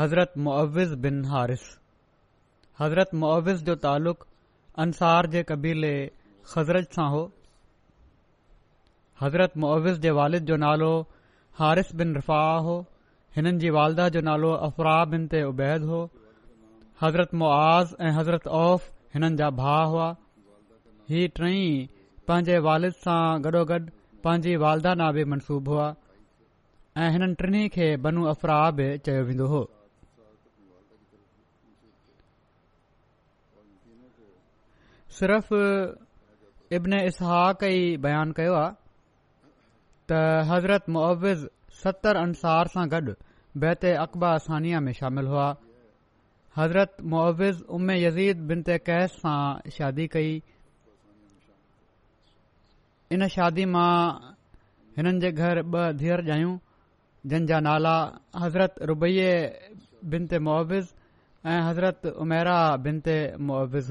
हज़रत मुआविज़न हारिस हज़रत मुआविज़ तालुक़ु अंसार जे क़बीले ख़ज़रत सां हो हज़रत मुआविज़ जे वालिद जो नालो हारिस बिन रिफ़ाह हो हिननि जी वालदा जो جو نالو बिन ते उबैद हो हज़रत मुआज़ ऐं हज़रत औफ़ हिननि जा भाउ हुआ ही टई पंहिंजे वालिद सां गॾोगॾु पंहिंजी वालदा ना बि मनसूब हुआ ऐं हिननि टिनी खे बनू अफ़्राह बि चयो वेंदो हो सिर्फ़ इब्न इसह कई बयानु कयो आहे त हज़रत मुआविज़ सतरि अंसार सां गॾु बैत अक़बा میں में शामिल हुआ हज़रत मुआविज़ उमे यज़ीद बिन ते कैस सां शादी कई इन शादी मां हिननि जे घर ब॒ धीअर जायूं जिन जा नाला हज़रत रुबै बिन ते मुआविज़ ऐं हज़रत उमेरा बिन ते मुआविज़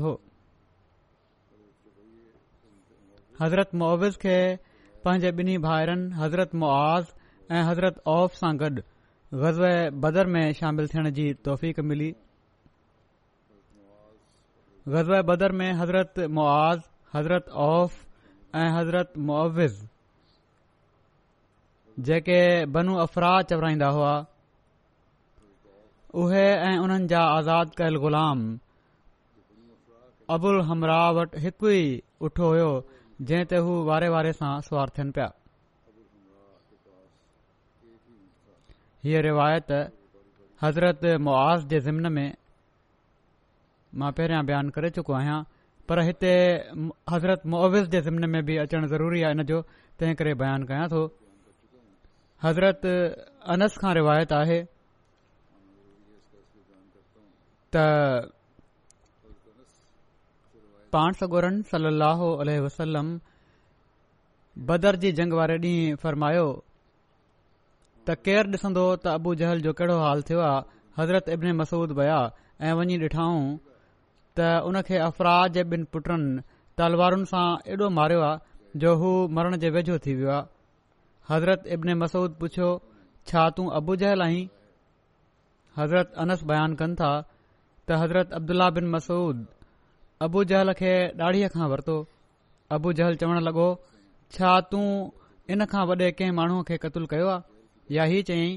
हज़रत मुआविज़ खे पंहिंजे ॿिन्ही भाइरनि हज़रत मुआज़ ऐं हज़रत औफ़ सां गॾु ग़ज़ बदर में शामिलु थियण जी तौफ़ीक़ मिली ग़ज़ब बदर में हज़रत मुआज़ हज़रत औफ़ ऐं हज़रत मुआविज़ जेके बनू अफ़राज़ चवराईंदा हुआ उहे ऐं उन्हनि जा आज़ाद कयल ग़ुलाम अबुल हमराह वटि हिकु ई हुयो जंहिं ते हू वारे वारे सां स्वार थियनि पिया हीअ रिवायत हज़रत मुआज़ जे ज़िमन में मां पहिरियां बयानु करे चुको आहियां पर हिते हज़रत मुआविज़ जे ज़िमन में बि अचणु ज़रूरी आहे इन जो तंहिं करे बयानु कयां थो हज़रत अनस खां रिवायत आहे त पाण सगोरन सलो वसलम बदर जी जंग वारे ॾींहुं फ़रमायो त केरु डि॒सन्दो त अबू जहल जो कहिड़ो हाल थियो आहे हज़रत इब्न मसूद वया ऐं वञी डि॒ठाऊं त उन खे अफ़राज बिन पुटनि तलवारुनि सां एॾो मारियो आहे जो हू मरण जे वेझो थी वियो आहे हज़रत इब्न मसूद पुछियो छा तूं अबू जहल आहीं हज़रत अनस बयानु कनि था त हज़रत अब्दुल्ला बिन मसूद अबू जहल खे ॾाढ़ीअ खां वरितो अबू जहल चवण लॻो छा तूं इन खां वॾे कंहिं माण्हूअ खे क़त्लु कयो आहे या ही चयाईं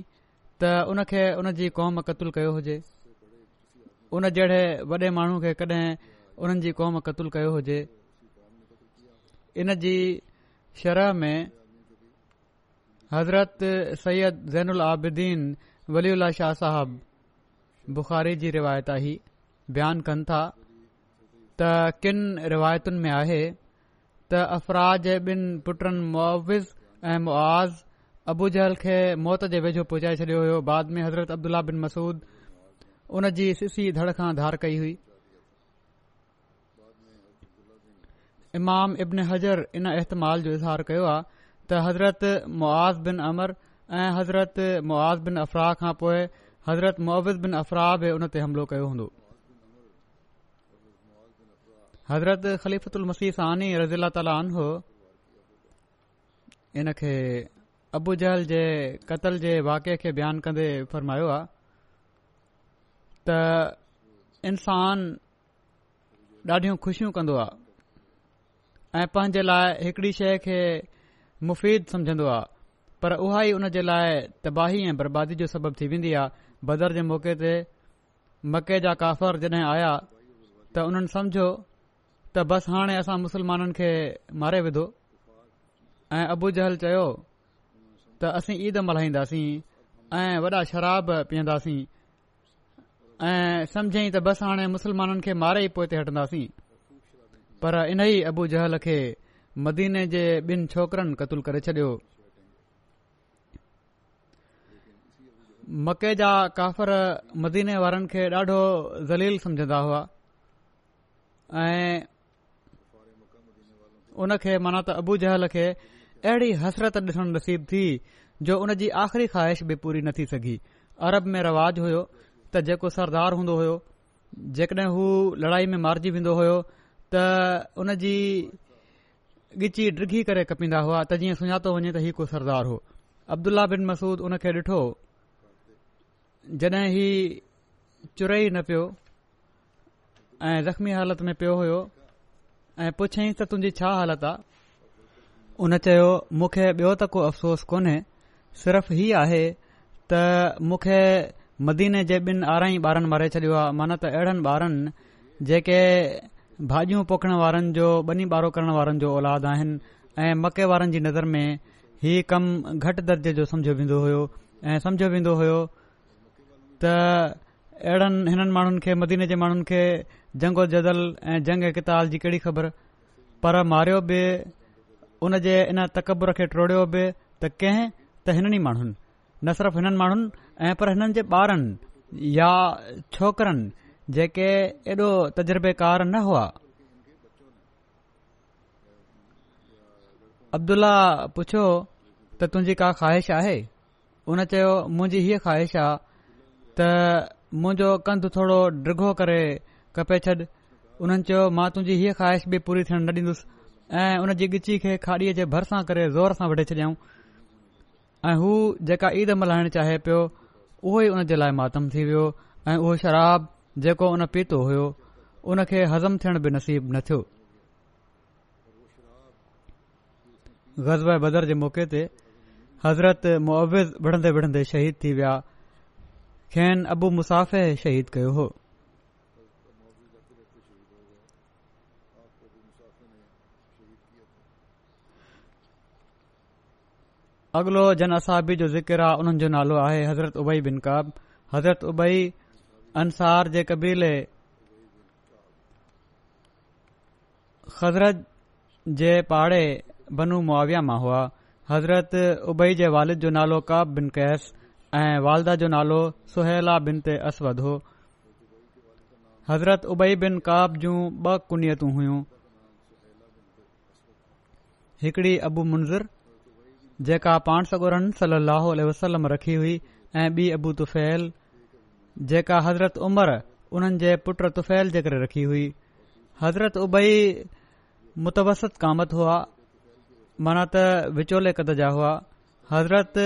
त उन खे उन जी क़ौम क़तलु कयो हुजे उन जहिड़े वॾे माण्हू खे कॾहिं उन्हनि जी क़ौम कत्लु कयो हुजे इन जी शरह में हज़रत सैद ज़ैन वली उल्ला शाह साहब बुख़ारी जी रिवायत आई बयानु कनि था त किन रिवायतुनि में आहे त अफ़राज जे ॿिनि पुटनि मुआविज़ ऐं मुआज़ अबू जहल खे मौत जे वेझो पहुचाए छडि॒यो बाद में हज़रत अब्दुला बिन मसूद उन जी सिसी धड़ खां धार कई हुई इमाम इब्न हज़र इन इहतमाल जो इज़हार कयो आहे त हज़रत मुआज़ बिन अमर ऐं हज़रत मुआज़ बिन अफ़राह खां पोइ हज़रत मुआविज़ बिन अफ़राह बि उन ते हमिलो कयो हूंदो हज़रत मसीह सानी आज़ीला ताला इन खे अबू जहल जे कतल जे वाके खे बयानु कंदे फ़रमायो आहे त इंसान ॾाढियूं खु़शियूं कंदो आहे ऐं पंहिंजे लाइ हिकड़ी शइ खे मुफ़ीद सम्झंदो आहे पर उहा ई उन जे लाइ तबाही ऐं बर्बादी जो सबबु थी वेंदी आहे बदर जे मौक़े ते मके जा काफ़र जॾहिं आया त उन्हनि समुझो त बसि हाणे असां मुसलमाननि खे मारे विधो ऐं अबू जहल चयो त असीं ईद मल्हाईंदासीं ऐं वॾा शराब पीअंदासीं ऐं समुझियईं त बसि हाणे मुसलमाननि खे मारे ई पोइ हटंदासीं पर इन ई अबू जहल खे मदीने जे ॿिनि छोकिरनि कतूलु करे छॾियो मके जा काफ़र मदीने वारनि खे ॾाढो ज़लील समझंदा हुआ उन खे माना त अबू जहल खे अहिड़ी हसरत ॾिसण नसीब थी जो उन जी आख़िरी ख़्वाहिश बि पूरी नथी सघी अरब में रवाज हुयो त जेको सरदार हूंदो हुयो जेकॾहिं हू लड़ाई में मारिजी वेंदो हुयो त उन जी ॻिची डिघी करे कपींदा हुआ त जीअं सुञातो वञे त हीउ को सरदार हो अब्दुल्ला बिन मसूद उन खे ॾिठो जॾहिं ही चुरे ई न पियो ऐं ज़ख़्मी हालति में पियो हुयो ऐं पुछियांसि त तुंजी छा हालत आहे उन चयो मूंखे ॿियो त को अफ़सोस कोन्हे सिर्फ़ ही आहे त मुखे मदीने जे ॿिनि आराईं ॿारनि मरे छॾियो आहे माना त अहिड़नि ॿारनि जेके भाॼियूं पोखण वारनि जो बनी ॿारो करण वारनि जो औलाद आहिनि मके वारनि जी नज़र में हीउ कम घटि दर्जे जो समझो वेंदो हो ऐं समझो वेंदो हो त अहिड़नि हिननि माण्हुनि खे मदीने जे माण्हुनि जंगो जदल ऐं जंग ऐ किताब जी कहिड़ी ख़बर पर मारियो बि उन जे इन तकबर खे टोड़ियो बि त कंहिं त हिननि माण्हुनि न सिर्फ़ हिननि माण्हुनि ऐं पर हिननि जे ॿारनि या छोकिरनि जेके एॾो तजुर्बेकार न हुआ अब्दुल्ला पुछियो त तुंहिंजी का ख़्वाहिश आहे उन चयो मुंहिंजी हीअ ख़्वाहिश आहे त मुंहिंजो कंधु थोरो डिगो करे कपे छॾ उन्हनि चयो मां तुंहिंजी हीअ ख़्वाहिश बि पूरी थियण न डि॒न्दुसि ऐं हुन जी ॻिची खे खाड़ीअ जे भर करे ज़ोर सां वढे छडि॒यऊं ऐं हू जेका ईद मल्हाइण चाहे पियो उहो ई हुन जे लाइ मात्म थी वियो ऐ उहो शराब जेको उन पीतो हुयो उन खे हज़म थियण बि नसीब न थियो ग़ज़ब बदर जे मौक़े ते हज़रत मुआविज़ विढ़ंदे विढ़ंदे शहीद थी विया खेन अबू मुसाफ़े शहीद कयो हो अगलो जन असाबी जो ज़िकर आहे उन्हनि जो नालो आहे हज़रत उबई बिन काब हज़रत उबई अंसार जे क़बीले ख़ज़रत जे पाड़े बनू मुआविया मां हुआ हज़रत उबई जे वालिद जो नालो काब बिन कैस ऐं वालदा जो नालो सुहला बिन ते असवद हो हज़रत उबई बिन काब जूं ॿ कुनियतूं हुयूं हिकिड़ी अबू मुंज़रु जेका पाण सगोरन सली लहल वसलम रखी हुई ऐं ॿी अबू तुफैल जेका हज़रत उमर उन्हनि जे पुट तुफैल जे करे रखी हुई हज़रत उबई मुतवसत कामत हुआ माना त विचोले क़द जा हुआ हज़रत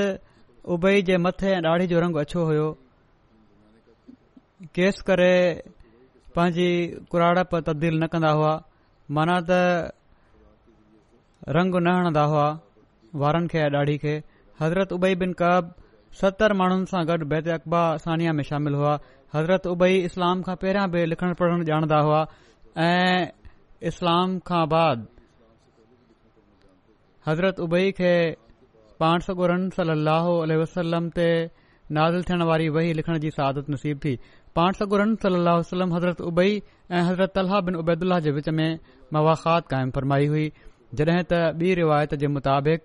उबई जे मथे ऐं ॾाढ़ी जो रंग अछो हुयो केस करे पंहिंजी कुराड़प तब्दील न कंदा हुआ माना त रंग न हणंदा हुआ वारनि खे या ॾाढी खे हज़रत उबई बिन कब सतरि माण्हुनि सां गॾु बैत अक़बा सानिया में शामिल हुआ हज़रत उबई इस्लाम खां पहिरियां बि लिखण पढ़णु ॼाणदा हुआ ऐं इस्लाम खां बाद हज़रत उबई खे पाण सगोरन रन सलाहु वसलम ते नाज़िल थियण वारी वही लिखण जी सादत नसीब थी पाण सगोरन रम सलाहु वसलम हज़रत उबई ऐं हज़रत बिन उबैदुल्ला जे विच में मवाख़ात क़ाइमु फरमाई हुई जॾहिं त ॿी रिवायत जे मुताबिक़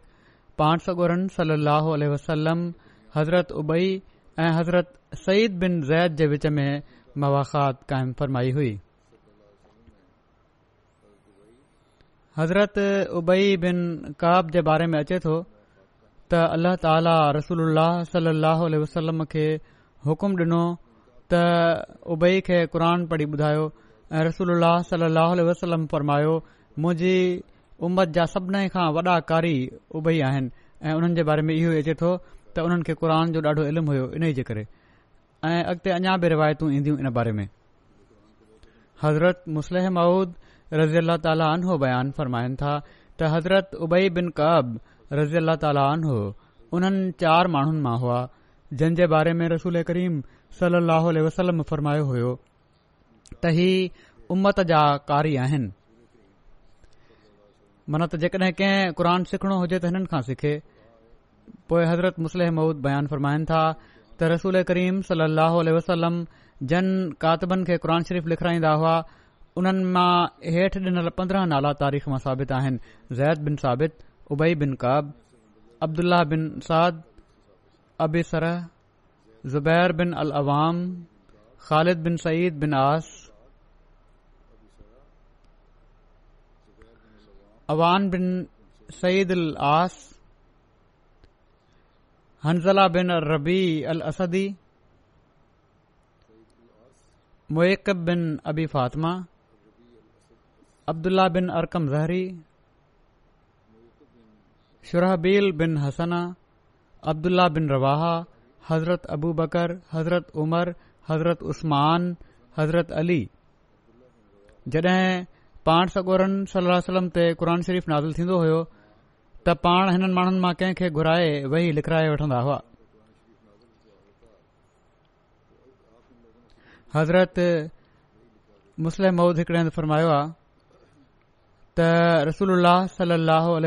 पाण सगोरन सल अह वसलम हज़रत उबई ऐं हज़रत सईद बिन ज़ैद जे विच में मवाख़ात क़ाइमु फरमाई हुई हज़रत उबई बिन काब जे बारे में अचे थो त अल्लाह ताल सलाह वसलम खे हुकुम ॾिनो त उबई खे क़रान पढ़ी ॿुधायो ऐं रसूल सल वसलम फरमायो मुंहिंजी امت जा सभिनी खां वॾा कारी उबई आहिनि ऐं उन्हनि जे बारे में इहो ई अचे थो त उन्हनि खे क़ुर जो ॾाढो इल्मु हुयो इन ई जे करे ऐं अॻिते अञा बि रिवायतू ईंदियूं इन बारे में हज़रत मुसलह माउद रज़ी अला ताला उनहो बयानु फ़रमाइनि था त हज़रत उबई बिन कब रज़ी अलाह ताली अनो उन्हनि चार माण्हुनि मां हुआ जन जे बारे में रसूल करीम सली वसलम फ़रमायो हुयो त ही उमत जा कारी आहिनि मन त जेकॾहिं कंहिं क़ुर सिखणो हुजे त हिननि खां सिखे पोइ हज़रत मुसल मऊद बयान फरमाइनि था त रसूल करीम सली अलसलम जन कातबनि खे क़ुर शरीफ़ लिखाईंदा हुआ उन्हनि मां हेठि ॾिनल पंद्रहं नाला तारीख़ मां साबित आहिनि ज़ैद बिन साबित उबई बिन काब अब्दुलह बिन साद अबी सरह ज़ुबैर बिन अल आवाम ख़ालिद बिन सिन आस अवान बिन सद हंज़ला रबी अलदी मुक़ब अबी फातमा अब्दुल बिन अरकम ज़हरी शरबील बिन हसना अब्दुल बिन रवाहा हज़रत अबूबकर हज़रत उमर हज़रत उस्मान हज़रत अली पाण सगोरन सलम ते क़ुर शरीफ़ नाज़िल थींदो हो त पाण हिननि माण्हुनि मां कंहिंखे घुराए वेही लिखाए वठंदा हुआ हज़रत मुस्लिम मऊद हिकिड़े हंधि फरमायो आहे त रसूल सल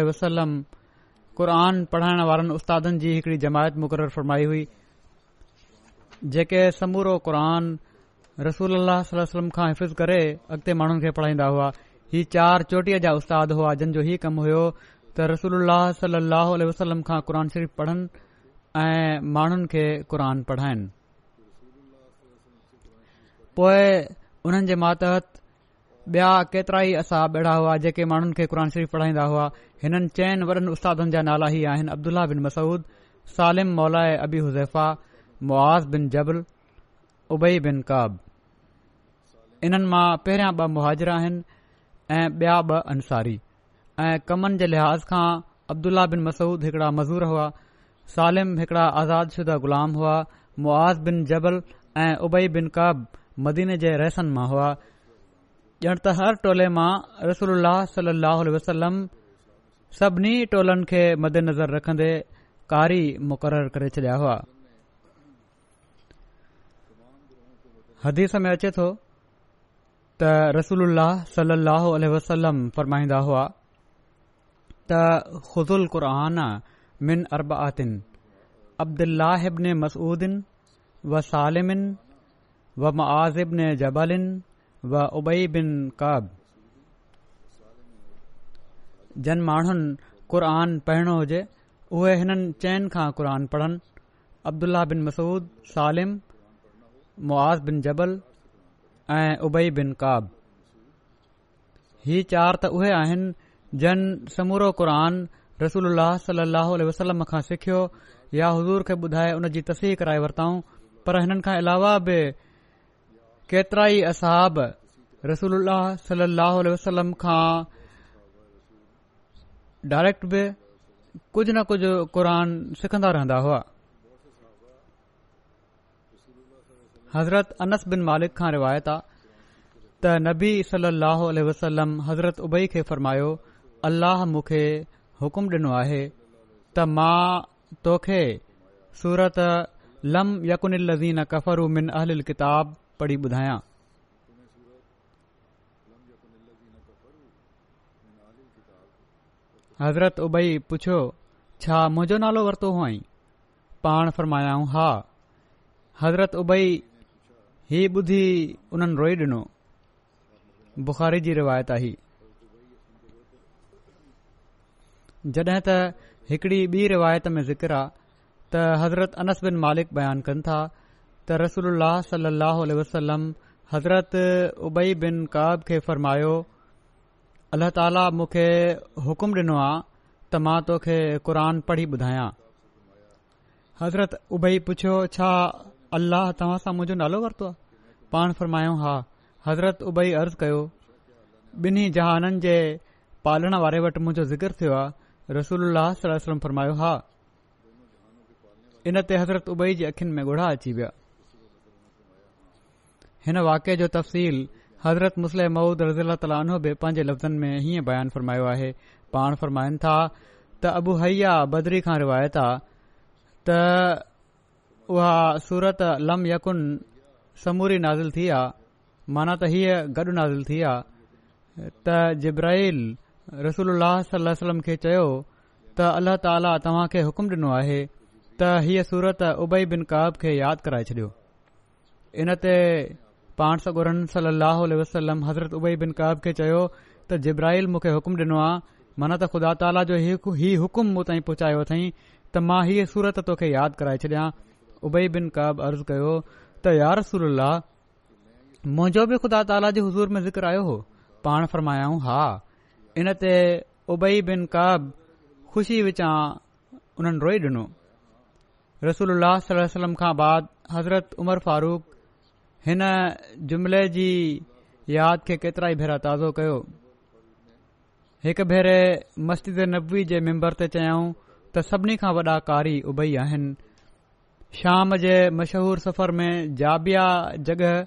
वसलम क़ुरान पढ़ाइण वारनि उस्तादनि जी हिकड़ी जमायत मुक़रर फरमाई हुई जेके समूरो क़ुर रसूल सलम हिफ़िज़ करे अॻिते माण्हुनि खे पढ़ाईंदा हुआ ही चार चोटीअ जा उस्ताद हुआ जिन जो हीउ कमु हुयो त रसूल सलाहु वसलम खां क़रान शरीफ़ पढ़नि ऐं माण्हुनि खे क़ुर पढ़ाइनि पोए उन्हनि जे मातहत ॿिया केतिरा ई असहब बेड़ा हुआ जेके माण्हुनि खे क़ुर शरीफ़ पढ़ाईंदा हुआ हिननि चयनि वॾनि उस्तादनि जा नाला ई आहिनि अब्दुलाह बिन मसूद सालिम मौलाए अबी हुज़ैफ़ा मुआज़ बिन जबल उबई बिन काब हिन मां पहिरियां ॿ मुहाजरा आहिनि ऐं बिया ब अंसारी ऐं कमनि जे लिहाज़ खां अब्दुल्ला बिन मसूद हिकड़ा मज़ूर हुआ सालिम हिकड़ा आज़ाद शुदा ग़ुलाम हुआ मुआज़ बिन जबल ऐं उबे बिन काब मदीने जे रहसन मां हुआ ॼण त हर टोले मां रसोल्ला सलाहु वसलम सभिनी टोलनि खे मदेनज़र रखंदे कारी मुक़ररु करे छॾिया हुआ हदीस में अचे थो त रसूल सलाहु वसलम फ़रमाईंदा हुआ त ख़ुज़ुल क़ुर मिन अरबा आतिन अब्दुलाहिब ने मसूदन व सालिमिन व मां आज़िब ने जबालिन वबई बिन काब जन माण्हुनि क़रन पढ़णो हुजे उहे हिननि चइनि खां क़ुर पढ़नि अब्दुल बिन मसूद सालिम मुआज़ बिन जबल ऐं उबई बिन काब ही चार त उहे आहिनि जन समूरो क़ुरान रसूल सलह वसलम खां सिखियो या हज़ूर खे ॿुधाए उन जी तस्ीह कराए वरताऊं पर हिन खां अलावा बि केतिरा ई असहाब रसूल वसलम खां डायरेक्ट बि कुझु न कुझ क़ुर सिखन्दा रहंदा हुआ हज़रत अनस बिन मालिक खां रिवायत आहे त नबी सली अलसलम हज़रत उबई खे फरमायो अलाह मूंखे हुकुम ॾिनो आहे त मां तोखे लम यक कफ़र मिन अल किताबु पढ़ी ॿुधायां हज़रत उबई पुछियो छा मुंहिंजो नालो वरितो हुअईं पाण फ़र्माया हा हज़रत उबई یہ بدھی ان روئی ڈنو بخاری جی روایت آئی جدیں بی روایت میں ذکر آ ت حضرت انس بن مالک بیان کن تھا تو رسول اللہ صلی اللہ علیہ وسلم حضرت ابئی بن کعب کے فرمایا اللہ تعالیٰ مُخم ڈنو آ تو ماں تاکہ قرآن پڑھی بدایاں حضرت ابئی پوچھو اللہ تاسا مُھو نال وتوا पाण फ़रमायो हा हज़रत उबई अर्ज़ कयो ॿिन्ही जहाननि जे पालण वारे वटि मुंहिंजो ज़िकर थियो आहे रसूल फरमायो हा इन ते हज़रत उबई जी अखियुनि में गूढ़ा अची विया हिन वाके जो तफ़सील हज़रत मुस्लिम महूद रज़ी अला ताला उन पंहिंजे लफ़्ज़नि में हीअं बयान फ़र्मायो आहे पाण फ़र्माइनि था त हैया बदरी खां रिवायत आहे त उहा सूरत लमयक समूरी नाज़िल थी आहे माना त हीअ गॾु नाज़िल थी आहे त जिब्राहिल रसूल सलम खे चयो त अल्लाह ताला तव्हां खे हुकुम ॾिनो आहे त हीअ सूरत उबई बिन काब खे यादि कराए छॾियो इन ते पाण सगुरन सली वसलम हज़रत उबई बिन काब खे चयो त जिब्राहिल मूंखे हुकुम ॾिनो आहे माना त ख़ुदा ताला जो हीउ हुकुम मूं ताईं पहुचायो अथई त मां हीअ सूरत तोखे यादि कराए छॾियां उबई बिन काब अर्ज़ु कयो त यार रसूल मुंहिंजो बि ख़ुदा ताला जी हज़ूर में ज़िक्र आयो हो पाण फरमायाऊं हा इन ते उबई बिन काब ख़ुशी विचां उन्हनि रोई ॾिनो रसूल खां बाद हज़रत उमर फारूक हिन जुमले जी यादि खे केतिरा ई भेरा ताज़ो कयो हिकु भेरे मस्जिद नबवी जे मेम्बर ते चयाऊं त सभिनी खां वॾा कारी उबई आहिनि शाम जे मशहूर सफ़र में जाबिया जगह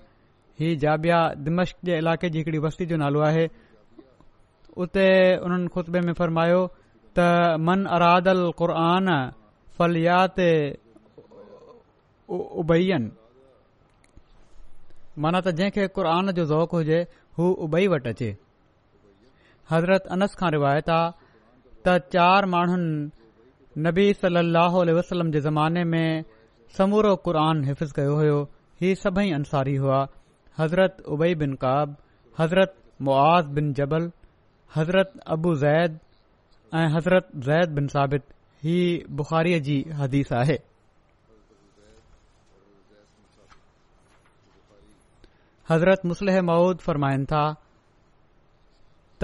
ही जाबिया दिमश्क जे इलाक़े जी हिकिड़ी वस्ती जो नालो आहे उते उन्हनि खुतबे में फ़र्मायो त मन अरादल क़ुरआन फलियात फलियातैयनि माना त जंहिंखे क़ुर जो ज़ौक़ु हुजे हूअ उबई वटि अचे हज़रत अनस खां रिवायत आहे त चार माण्हुनि नबी सली वसलम जे ज़माने में समूरो क़ुर हिफ़िज़ कयो हो ही सभई अंसारी हुआ हज़रत उबई बिन काब हज़रत मुआज़ बिन जबल हज़रत अबू ज़ैद ऐं हज़रत ज़ैद बिन साबित हीअ बुख़ारी जी हदीस आहे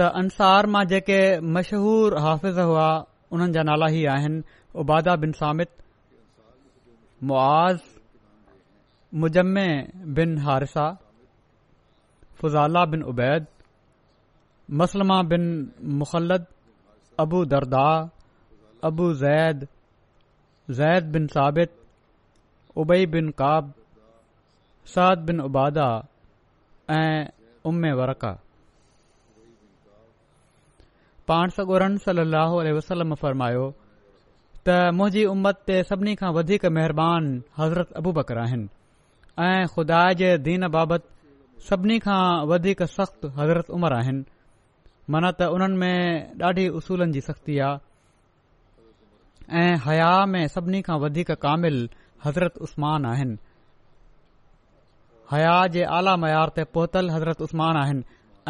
त अंसार मां जेके मशहूर हाफ़िज़ हुआ हुननि जा नाला ई आहिनि उबादा बिन सामित معاذ مجمع بن حارثہ فضالہ بن عبید مسلمہ بن مخلد ابو دردا ابو زید زید بن ثابت ابئی بن قاب سعد بن عبادہ ام ورقہ پان سگورن صلی اللہ علیہ وسلم فرمایا त मुंहिंजी उम्मत ते सभिनी खां वधीक महिरबानी हज़रत अबू बकर आहिनि ऐं ख़ुदा जे दीन बाबति सभिनी खां वधीक सख़्त हज़रत उमर आहिनि मन त उन्हनि में ॾाढी उसूलनि जी सख़्ती आहे ऐं हया में सभिनी खां वधीक कामिल हज़रत उस्मान आहिनि हया जे आला मयार ते पोतल हज़रत उस्मान आहिनि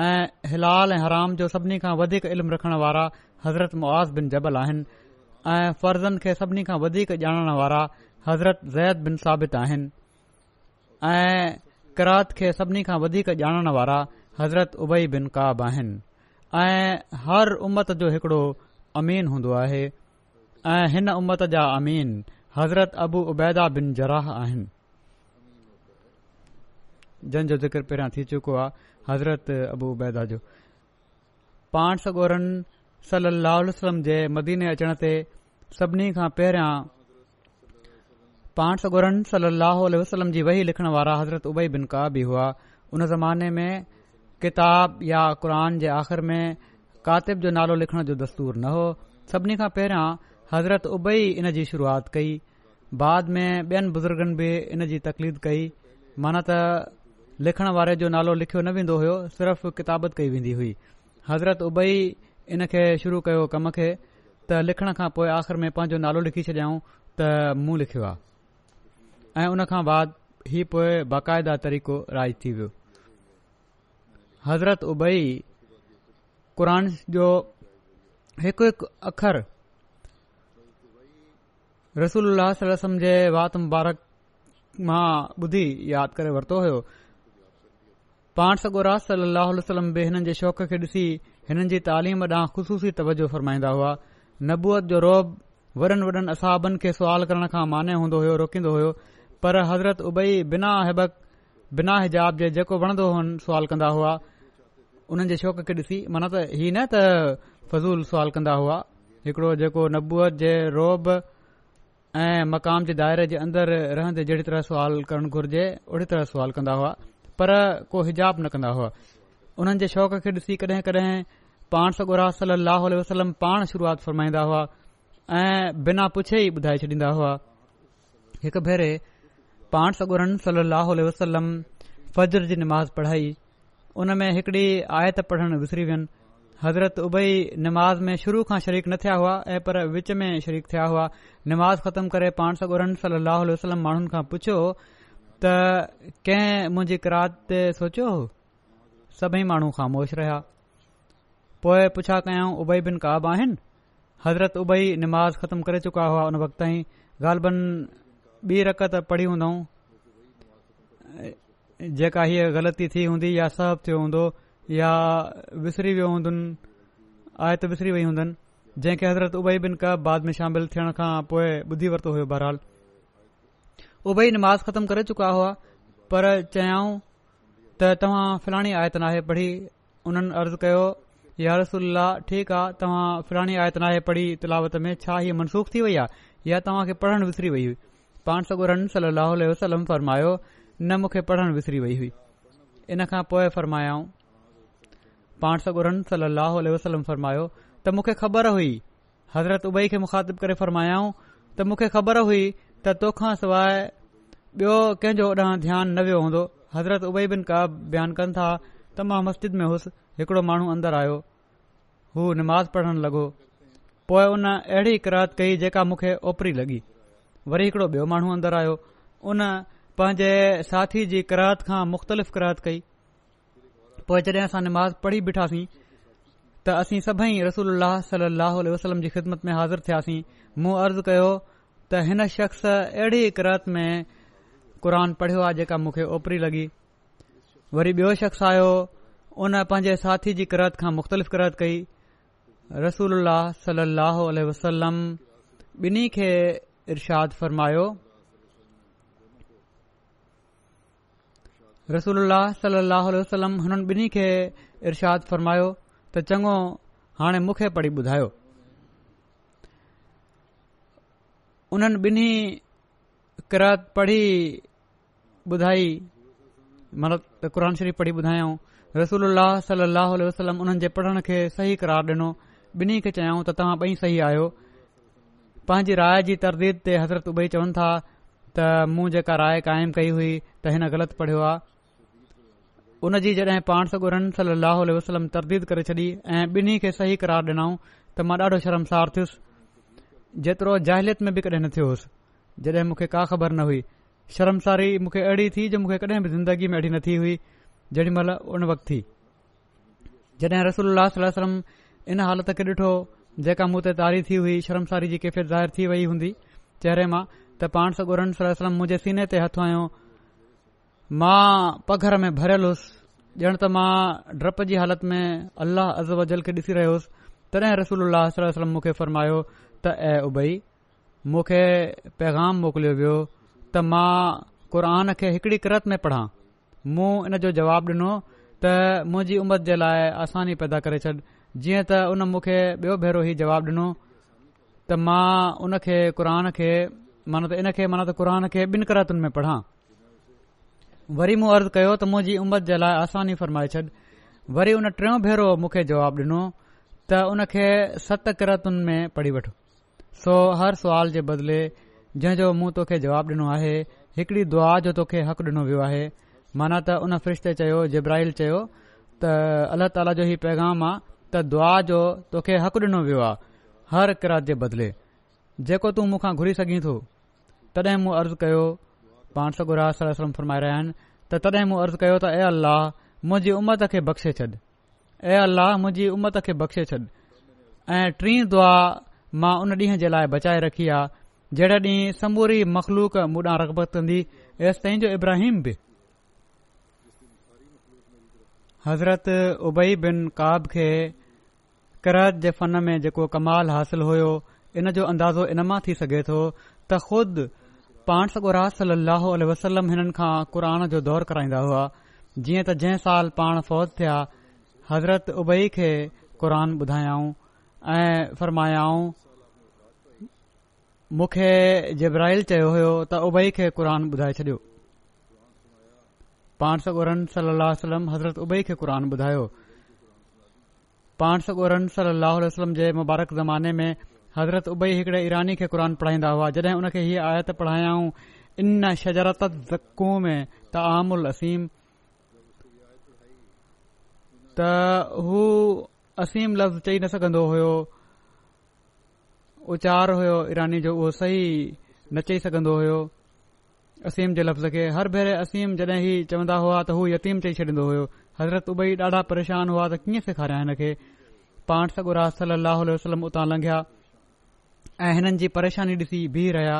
ऐं हिलाल ऐं हराम जो सभिनी खां वधीक इल्मु रखण वारा हज़रत मुआज़ बिन जबल आहिनि ऐं फर्ज़नि खे सभिनी खां वधीक ॼाणण वारा हज़रत ज़ैद बिन साबितु आहिनि ऐं करात खे सभिनी खां वधीक ॼाणण वारा हज़रत उबई बिन काब आहिनि ऐं हर उमत जो हिकिड़ो अमीन हूंदो आहे ऐं हिन उमत जा अमीन हज़रत अबू उबैदा बिन जराह आहिनि जंहिंजो ज़िक्र पहिरियां थी चुको आहे हज़रत अबूबैदा जो पाणस गोरनि सल अलाह उल्हम जे मदीने अचण ते सभिनी खां पहिरियां पाण सगुरन सलाहु वसलम जी वेही लिखण वारा हज़रत उबई बिनका बि हुआ उन ज़माने में किताब या क़ुर जे आख़िरि में कातिब जो नालो लिखण जो दस्तूर न हो सभिनी खां पहिरियां हज़रत उबई इन जी शुरूआति कई बाद में ॿियनि बुज़ुर्गनि बि इन जी तकलीद कई माना त लिखण वारे जो नालो लिखियो न वेंदो हो सिर्फ़ किताबत कई वेंदी हुई हज़रत उबई इन खे शुरू कयो कम खे त लिखण खां पोइ आख़िर में पंहिंजो नालो लिखी छडि॒याऊं त मुंह लिखियो आहे ऐं हुन खां बाद हीउ पोए बाक़ायदा तरीक़ो राज थी वियो हज़रत उबई क़ुर जो हिकु हिकु अख़र रसूलम जे वात मुबारक मां ॿुधी यादि करे वरितो हो पाण सगो रास बि हिन जे शौक़ खे ॾिसी हिननि जी तालीम ॾांहुं ख़ुशूसी तवजो फरमाईंदा हुआ नबूअत जो रोब वॾनि वॾनि असाबनि खे सुवाल करण खां माने हूंदो हुयो रोकींदो होयो पर हज़रत उबई बिना हिबक बिना हिजाब जे जेको वणंदो हुअ सुवाल कंदा हुआ उन्हनि जे शौक़ खे ॾिसी माना त ही न त फज़ूल सुवाल कंदा हुआ हिकड़ो जेको नबूअत जे रोब ऐं मक़ाम जे दायरे जे अंदरि रहंदे जहिड़ी तरह सुवाल करणु घुर्जे ओड़ी तरह सुवाल कंदा हुआ पर को हिजाब न कंदा हुआ उन्हनि जे शौक़ खे ॾिसी कॾहिं कॾहिं पाण सॻुरा صلی اللہ वसलम पाण پان फ़रमाईंदा हुआ ऐं बिना पुछे ई ॿुधाए छॾींदा हुआ हिकु भेरे पाण सॻुरन सलाहु वसलम फज्र जी निमाज़ पढ़ाई उन में हिकड़ी आयत पढ़णु गुज़री پڑھن आहिनि हज़रत उभई नमाज़ में शुरू खां शरीक न थिया हुआ ऐं पर विच में शरीक थिया हुआ नमाज़ ख़तमु करे पाण सागरनि सलाह वसलम माण्हुनि खां पुछियो त कंहिं मुंहिंजी किराद ते सोचियो सभई माण्हू ख़ामोश रहिया पोए पुछा कयाऊं उबई बिन काब आहिनि हज़रत उबई निमाज़ ख़तमु करे चुका हुआ उन वक़्त ताईं ग़ालबनि ॿी रक़त पढ़ी हूंदऊं जेका हीअ ग़लती थी हूंदी या सहबु थियो हूंदो या विसरी वियो हूंदन आयत विसरी वई हूंदियन जंहिंखे हज़रत उबई बिन कब बाद में शामिलु थियण खां पोइ ॿुधी वरितो हुयो बहरहाल उभई निमाज़ ख़तमु करे चुका हुआ पर चयाऊं त तव्हां फिलाणी आयत नाहे पढ़ी उन्हनि अर्ज़ु कयो या रसोल्ला ठीकु आहे तव्हां फिराणी आयतनाहे पढ़ी तिलावत में छा इहा मनसूख़ थी वई आहे या तव्हांखे पढ़णु विसरी वई हुई पाण सोरन सल अह वलम फरमायो न मूंखे पढ़णु विसरी वई हुई इन खां पोइ पाण सोरन सल अलसलम फरमायो त मूंखे ख़बर हुई हज़रत उबई खे मुख़ातिबु करे फरमायाऊं त मूंखे ख़बर हुई त तोखा सवाइ ॿियो कंहिंजो ओॾांहुं ध्यानु न वियो हूंदो हज़रत उबई बिन का बयानु कनि था त मां मस्जिद में हुयुसि हिकड़ो माण्हू अंदरि आयो हू निमाज़ पढ़ण लॻो पोइ उन अहिड़ी किरात कई जेका मूंखे ओपरी लॻी वरी हिकिड़ो ॿियो माण्हू अंदरि आयो उन पंहिंजे साथी जी किरात खां मुख़्तलिफ़ किरात कई पोइ जॾहिं असां निमाज़ पढ़ी बीठासीं त असीं सभई रसूल सलाहु वसलम जी ख़िदमत में हाज़िर थियासीं मूं अर्ज़ु कयो त हिन शख़्स अहिड़ी किरात में क़ुर पढ़ियो आहे जेका मूंखे ओपरी लॻी वरी ॿियो शख़्स आयो हुन पंहिंजे साथी जी करत खां मुख़्तलिफ़ करत कई रसूल सलाह ॿिन्ही खे फ़रमायो रसूल सलाहु हुननि ॿिन्ही खे इर्शाद फ़रमायो त चङो हाणे मूंखे पढ़ी ॿुधायो उन्हनि ॿिन्ही करत पढ़ी ॿुधाई मतलबु त क़रान शरीफ़ पढ़ी ॿुधायाऊं रसूल सल अह वसलम उन्हनि जे पढ़ण खे सही करार ॾिनो ॿिन्ही खे चयऊं त तव्हां ॿई सही आहियो पंहिंजी राय जी तरदीद ते हज़रत उबई चवनि था त मूं जेका राय क़ाइमु कई हुई त हिन ग़लति पढ़ियो आहे उन जी जड॒हिं पाण सां ॻुरनि सल अल वसलम तरदीद करे छॾी ऐ ॿिन्ही खे सही करार ॾिनऊं त मां ॾाढो शर्मसार थियुसि जेतिरो जाहिलियत में बि कडहिं न थियोसि जॾहिं मूंखे का ख़बर न हुई शर्मसारी मूंखे अहिड़ी थी जो मूंखे कॾहिं बि ज़िंदगी में अहिड़ी थी हुई जेॾीमहिल उन वक़्तु थी जॾहिं रसोल्ला सलम इन हालत खे ॾिठो जेका मूं ते तारी थी हुई शर्मसारी जी कैफ़ियत ज़ाहिर थी वई हूंदी चहिरे मां त पाण सगोर सलम मुंहिंजे सीने ते हथ आयो मां पघर में भरियलु हुउसि ॼण त मां डप जी हालति में अलाह अजल खे ॾिसी रहियोसि तॾहिं रसूल अलाह मूंखे फरमायो त ऐ उबई मूंखे पैगाम मोकिलियो वियो त मां क़रन खे हिकड़ी किरत में पढ़ां मूं इन जो जवाबु ॾिनो त मुंहिंजी उमत जे लाइ आसानी पैदा करे छॾ जीअं त उन मूंखे ॿियो भेरो ई जवाबु ॾिनो त मां उनखे क़रान खे माना त इनखे माना क़ुर खे ॿिन किर्तुनि में पढ़ां वरी मूं अर्ज़ु कयो त मुंहिंजी उम जे लाइ आसानी फरमाए छॾि वरी उन टियों भेरो मूंखे जवाबु ॾिनो त उनखे सत किरातुनि में पढ़ी वठो सो हर सुवाल जे बदिले जंहिं मूं तोखे जवाबु ॾिनो आहे हिकड़ी दुआ जो तोखे हक़ु ॾिनो वियो आहे माना त उन फ्रिज ते चयो जिब्राहिल चयो त अल्लाह ताला जो हीउ पैगाम आहे त दुआ जो तोखे हक़ ॾिनो वियो आहे हर किरात जे बदिले जेको तूं मूंखा घुरी सघीं थो तॾहिं मूं अर्ज़ु कयो पाण सगुरा फरमाए रहिया आहिनि त तॾहिं मूं अर्ज़ु कयो त ऐ अल्लाह मुंहिंजी उमत खे बख़्शे छॾ ऐ अल्लाह मुंहिंजी उमत खे बख़्शे छॾ ऐं टीं दुआ मां उन ॾींहं जे लाइ बचाए रखी आहे जहिड़े ॾींहुं समूरी मखलूक मुढां रगबत थींदी एसि ताईं जो इब्राहिम बि हज़रत उबई बिन काब खे करत जे फन में जेको कमाल हासिल हुयो इन जो अंदाज़ो इन मां थी सघे थो त ख़ुदि पाण सॻो राज सलाहु वसलम हिननि खां क़ुरान जो दौर कराईंदा हुआ जीअं त जंहिं साल पाण फ़ौज थिया हज़रत उबई खे क़ुरान ॿुधायाऊं ऐं फ़रमायाऊं मूंखे जिब्राहिल चयो हो त उबई खे क़ुरान ॿुधाए छॾियो पानसर सज़रत उबई खे क़ुर ॿुधायो पानसल वसलम जे मुबारक ज़माने में हज़रत उबई हिकड़े ईरानी खे क़ुर पढ़ाईंदा हुआ जॾहिं हुनखे हीअ आयत पढ़ायाऊं इन शजारत ज़े त आम उल असीम त हू असीम लफ़्ज़ चई न सघंदो हुयो उचार हुयो ईरानी जो उहो सही न चई सघंदो हुयो असीम जे लफ़्ज़ खे हर भेरे असीम जॾहिं इहे चवंदा हुआ त हू यतीम चई छॾींदो हुयो हज़रत उभई ॾाढा परेशान हुआ त कीअं सेखारिया हिनखे पाण सॻु राल अलाह वसलम उतां लंघिया ऐं हिननि जी परेशानी ॾिसी बीह रहिया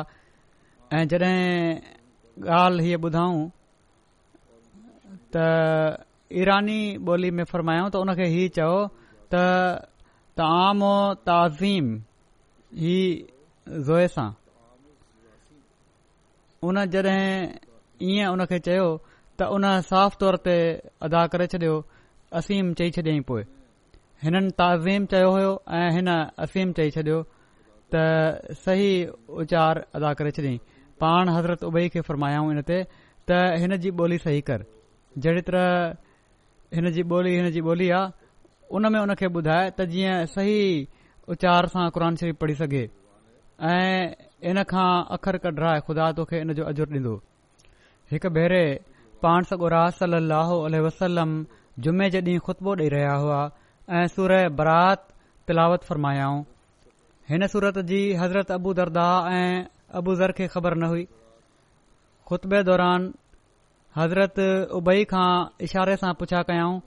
ऐं जॾहिं ॻाल्हि हीअ ॿुधाऊं त ईरानी ॿोली में फरमायो त उन खे हीअ त त आम तज़ीम ज़ोए सां उन जॾहिं ईअं उन खे चयो त उन साफ़ तौर ते अदा करे छॾियो असीम चई छॾियांईं पोइ हिननि ताज़ीम चयो हुयो ऐं हिन असीम चई छॾियो त सही उचार अदा करे छॾियांईं पाण हज़रत उबई खे फ़र्मायाऊं हिन ते त हिन जी ॿोली सही कर जहिड़ी तरह हिन जी ॿोली हिन जी ॿोली आहे उन में उनखे ॿुधाए त जीअं सही उचार सां क़ुर शरीफ़ पढ़ी सघे ऐं इन खां अखर कढाए ख़ुदा तोखे इन जो अजुरु ॾिनो हिकु भेरे पाण सगोरा सली लहल वसलम जुमे जे ॾींहुं ख़ुतबो ॾेई रहिया हुआ ऐं सूर बरात तिलावत फ़र्मायाऊं हिन सूरत जी हज़रत अबू दरदा ऐं अबू ज़र खे ख़बर न हुई ख़ुतबे दौरान हज़रत उबई खां इशारे सां पुछा कयाऊं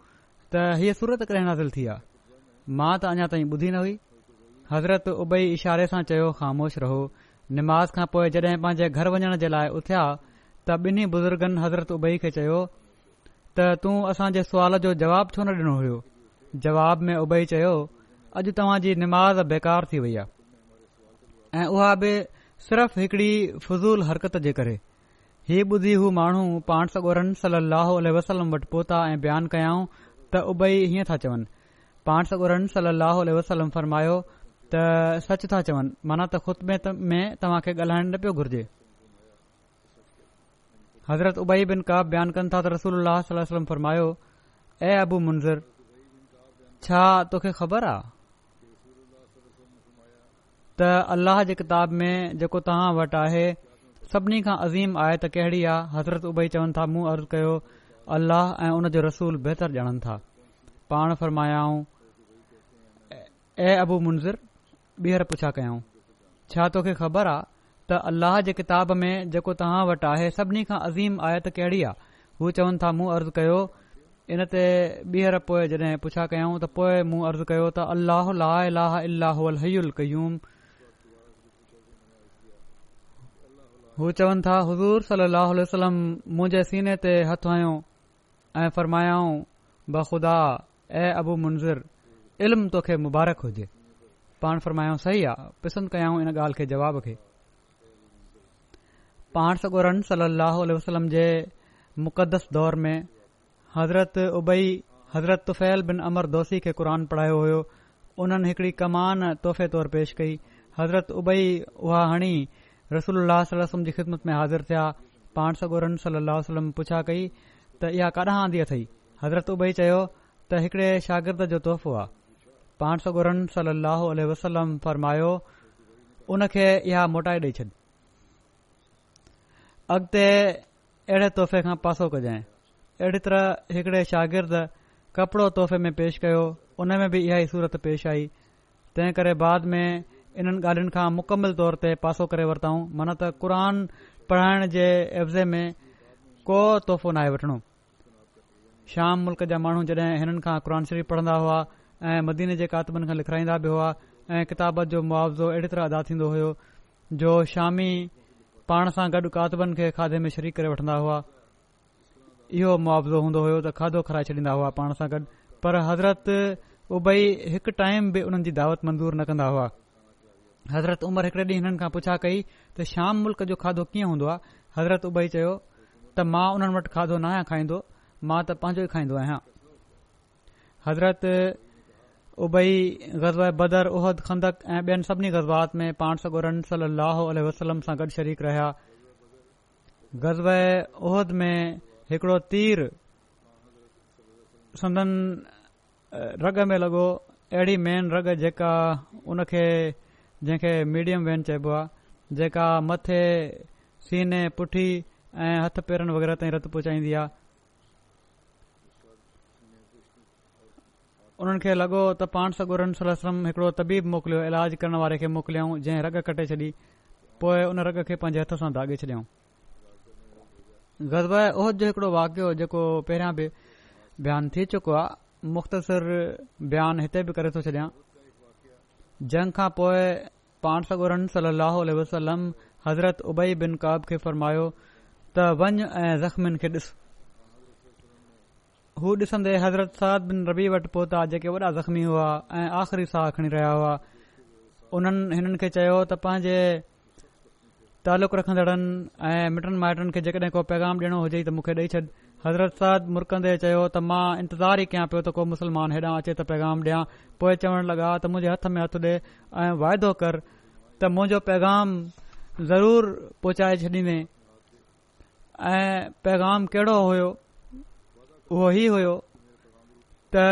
त हीअ सूरत कॾहिं नाज़िल थी आहे मां त अञा ताईं ॿुधी न हुई हज़रत उबई इशारे सां चयो ख़ामोश रहो निमाज़ां पोइ जड॒हिं पंहिंजे घर वञण जे लाइ उथिया त ॿिन्ही बुज़ुर्गनि हज़रत उबई खे चयो त तूं असां जे जो जवाब छो न डि॒नो हो जवाब में उबई चयो अॼु तव्हां जी निमाज़ बेकार थी वई आहे ऐं उहा बि सिर्फ़ हिकड़ी फज़ूल हरकत जे करे हीउ ॿुधी हू माण्हू पाण सॻ ॻोरनि सल वसलम वटि पोता ऐं बयानु कयाऊं त उबई हीअं था चवनि पाण सॻो वसलम फरमायो त सच था चवनि माना त ख़ुतबे में तव्हां खे ॻाल्हाइण न पियो घुर्जे हज़रत उबाई बिन का बयानु कनि था त रसूल अल्लम फरमायो ए अबू मुंज़र छा तोखे ख़बर आहे त अल्लाह जे किताब में जेको तव्हां वटि आहे सभिनी खां अज़ीम आहे त कहिड़ी आहे हज़रत उबाई चवनि था मूं अर्ज़ु कयो अल्लाह ऐं उन जो रसूल बहितर ॼाणनि था पाण फ़रमायाऊं ऐं अबू मुंज़र ॿीहर पुछा कयाऊं छा तोखे ख़बर आहे त अल्लाह जे किताब में जेको तव्हां वटि आहे सभिनी खां अज़ीम आयत कहिड़ी आहे हू चवनि था मूं अर्ज़ु कयो इन ते ॿीहर पोइ जॾहिं पुछा कयऊं त पोइ मूं अर्ज़ु कयो त अलाह अलाह कयूम हू चवनि था हज़ूर सल वसलम मुंहिंजे सीने ते हथु हयो ऐं फरमायाऊं बख़ुदा ऐ अबू मुंज़िर इल्मु तोखे मुबारक हुजे पाण फरमायो सही आहे पसंदि कयऊं इन ॻाल्हि खे जवाब खे पाण सॻो रन सलाहु वसलम जे मुक़दस दौर में हज़रत उबई हज़रत तुफ़ैल बिन अमर दोस्ती खे क़ुर पढ़ायो हुयो उन्हनि हिकड़ी कमान तोहफ़े तौर पेश कई हज़रत उबई उहा हणी रसूल वसलम जी ख़िदमत में हाज़िर थिया पाण सॻो रन सलाहु पुछा कई त इहा काॾां आंदी अथई हज़रत उबई चयो त हिकिड़े शागिर्द जो तोहफ़ो आहे पाण सगुरन सली अलसलम फरमायो उनखे इहा मोटाए ॾेई छॾ अॻिते अहिड़े तोहफ़े खां पासो कजांइ अहिड़ी तरह हिकिड़े शागिर्द कपड़ो तोहफ़े में पेश कयो उन में बि इहा ई सूरत पेश आई तंहिं करे बाद में इन्हनि ॻाल्हियुनि खां मुकमल तौर ते पासो करे वरितऊं मन त क़ुरान पढ़ाइण जे एफ्ज़े में को तोहफ़ो नाहे वठिणो शाम मुल्क़ जा माण्हू जॾहिं हिननि खां क़रनि शरीफ़ पढ़ंदा हुआ ऐं मदीने जे कातिबनि खां लिखाईंदा बि हुआ ऐं किताबनि जो मुआवज़ो अहिड़ी तरह अदा थींदो हुयो जो शामी पाण सां गॾु कातिबनि खे खाधे में शरीक करे वठंदा हुआ इहो मुआवज़ो हूंदो हुयो त खाधो खाराए छॾींदा हुआ पाण सां गॾु पर हज़रत उबई हिकु टाइम बि उन्हनि जी दावत मंज़ूर न कंदा हुआ हज़रत उमर हिकड़े ॾींहुं हिननि खां पुछा कई त शाम मुल्क़ जो खाधो कीअं हूंदो आहे हज़रत उबई चयो त मां उन्हनि वटि खाधो न आहियां खाईंदो मां त पंहिंजो ई खाईंदो आहियां हज़रत उभई गज़ब बदर ऊहद खंदक ऐं ॿियनि सभिनी गज़बात में पाण सॻो रंसल लहो वसलम सां गॾु शरीक रहिया गज़ब में हिकिड़ो तीर संदन रग में लॻो अहिड़ी मेन रग जेका उनखे जंहिंखे मीडियम वैन चइबो आहे जेका मथे सीने पुठी ऐं हथ पेरनि वग़ैरह ताईं रतु पहुचाईंदी आहे उन्हनि खे लॻो त पाण सागुर सल हिकड़ो तबीब मोकिलियो इलाज करण वारे खे मोकिलियऊं जंहिं रग कटे छॾी पोएं उन रग खे पंहिंजे हथ सां दागे॒ छडि॒यो हिकड़ो वाकियो जेको पहिरियां बि बयान थी चुको आहे मुख़्तसिर बयान हिते बि करे थो छडि॒यां जंग खां पोए पाण सगुर वसलम हज़रत उबई बिन काब खे फरमायो त वञ ऐं ज़ख़्मनि खे ॾिस हू ॾिसंदे हज़रत साद बिन रबी वटि पहुता जेके वॾा ज़ख़्मी हुआ ऐं आख़िरी साह खणी रहिया हुआ उन्हनि हिननि खे चयो त पंहिंजे तालुक़ रखंदड़नि ऐं मिटनि माइटनि खे जेकॾहिं को पैगाम ॾियणो हुजे त मूंखे ॾेई छॾ हज़रत साद मुरकंदे चयो त मां इंतज़ारु ई कयां पियो त को मुस्लमान हेॾां अचे त पैगाम ॾियां पोइ चवण लॻा त मुंहिंजे हथ में हथु ॾे ऐं वाइदो कर त मुंहिंजो पैगाम ज़रूरु पहुचाए छॾींदे ऐं पैगाम कहिड़ो हुयो उहो ही हुयो त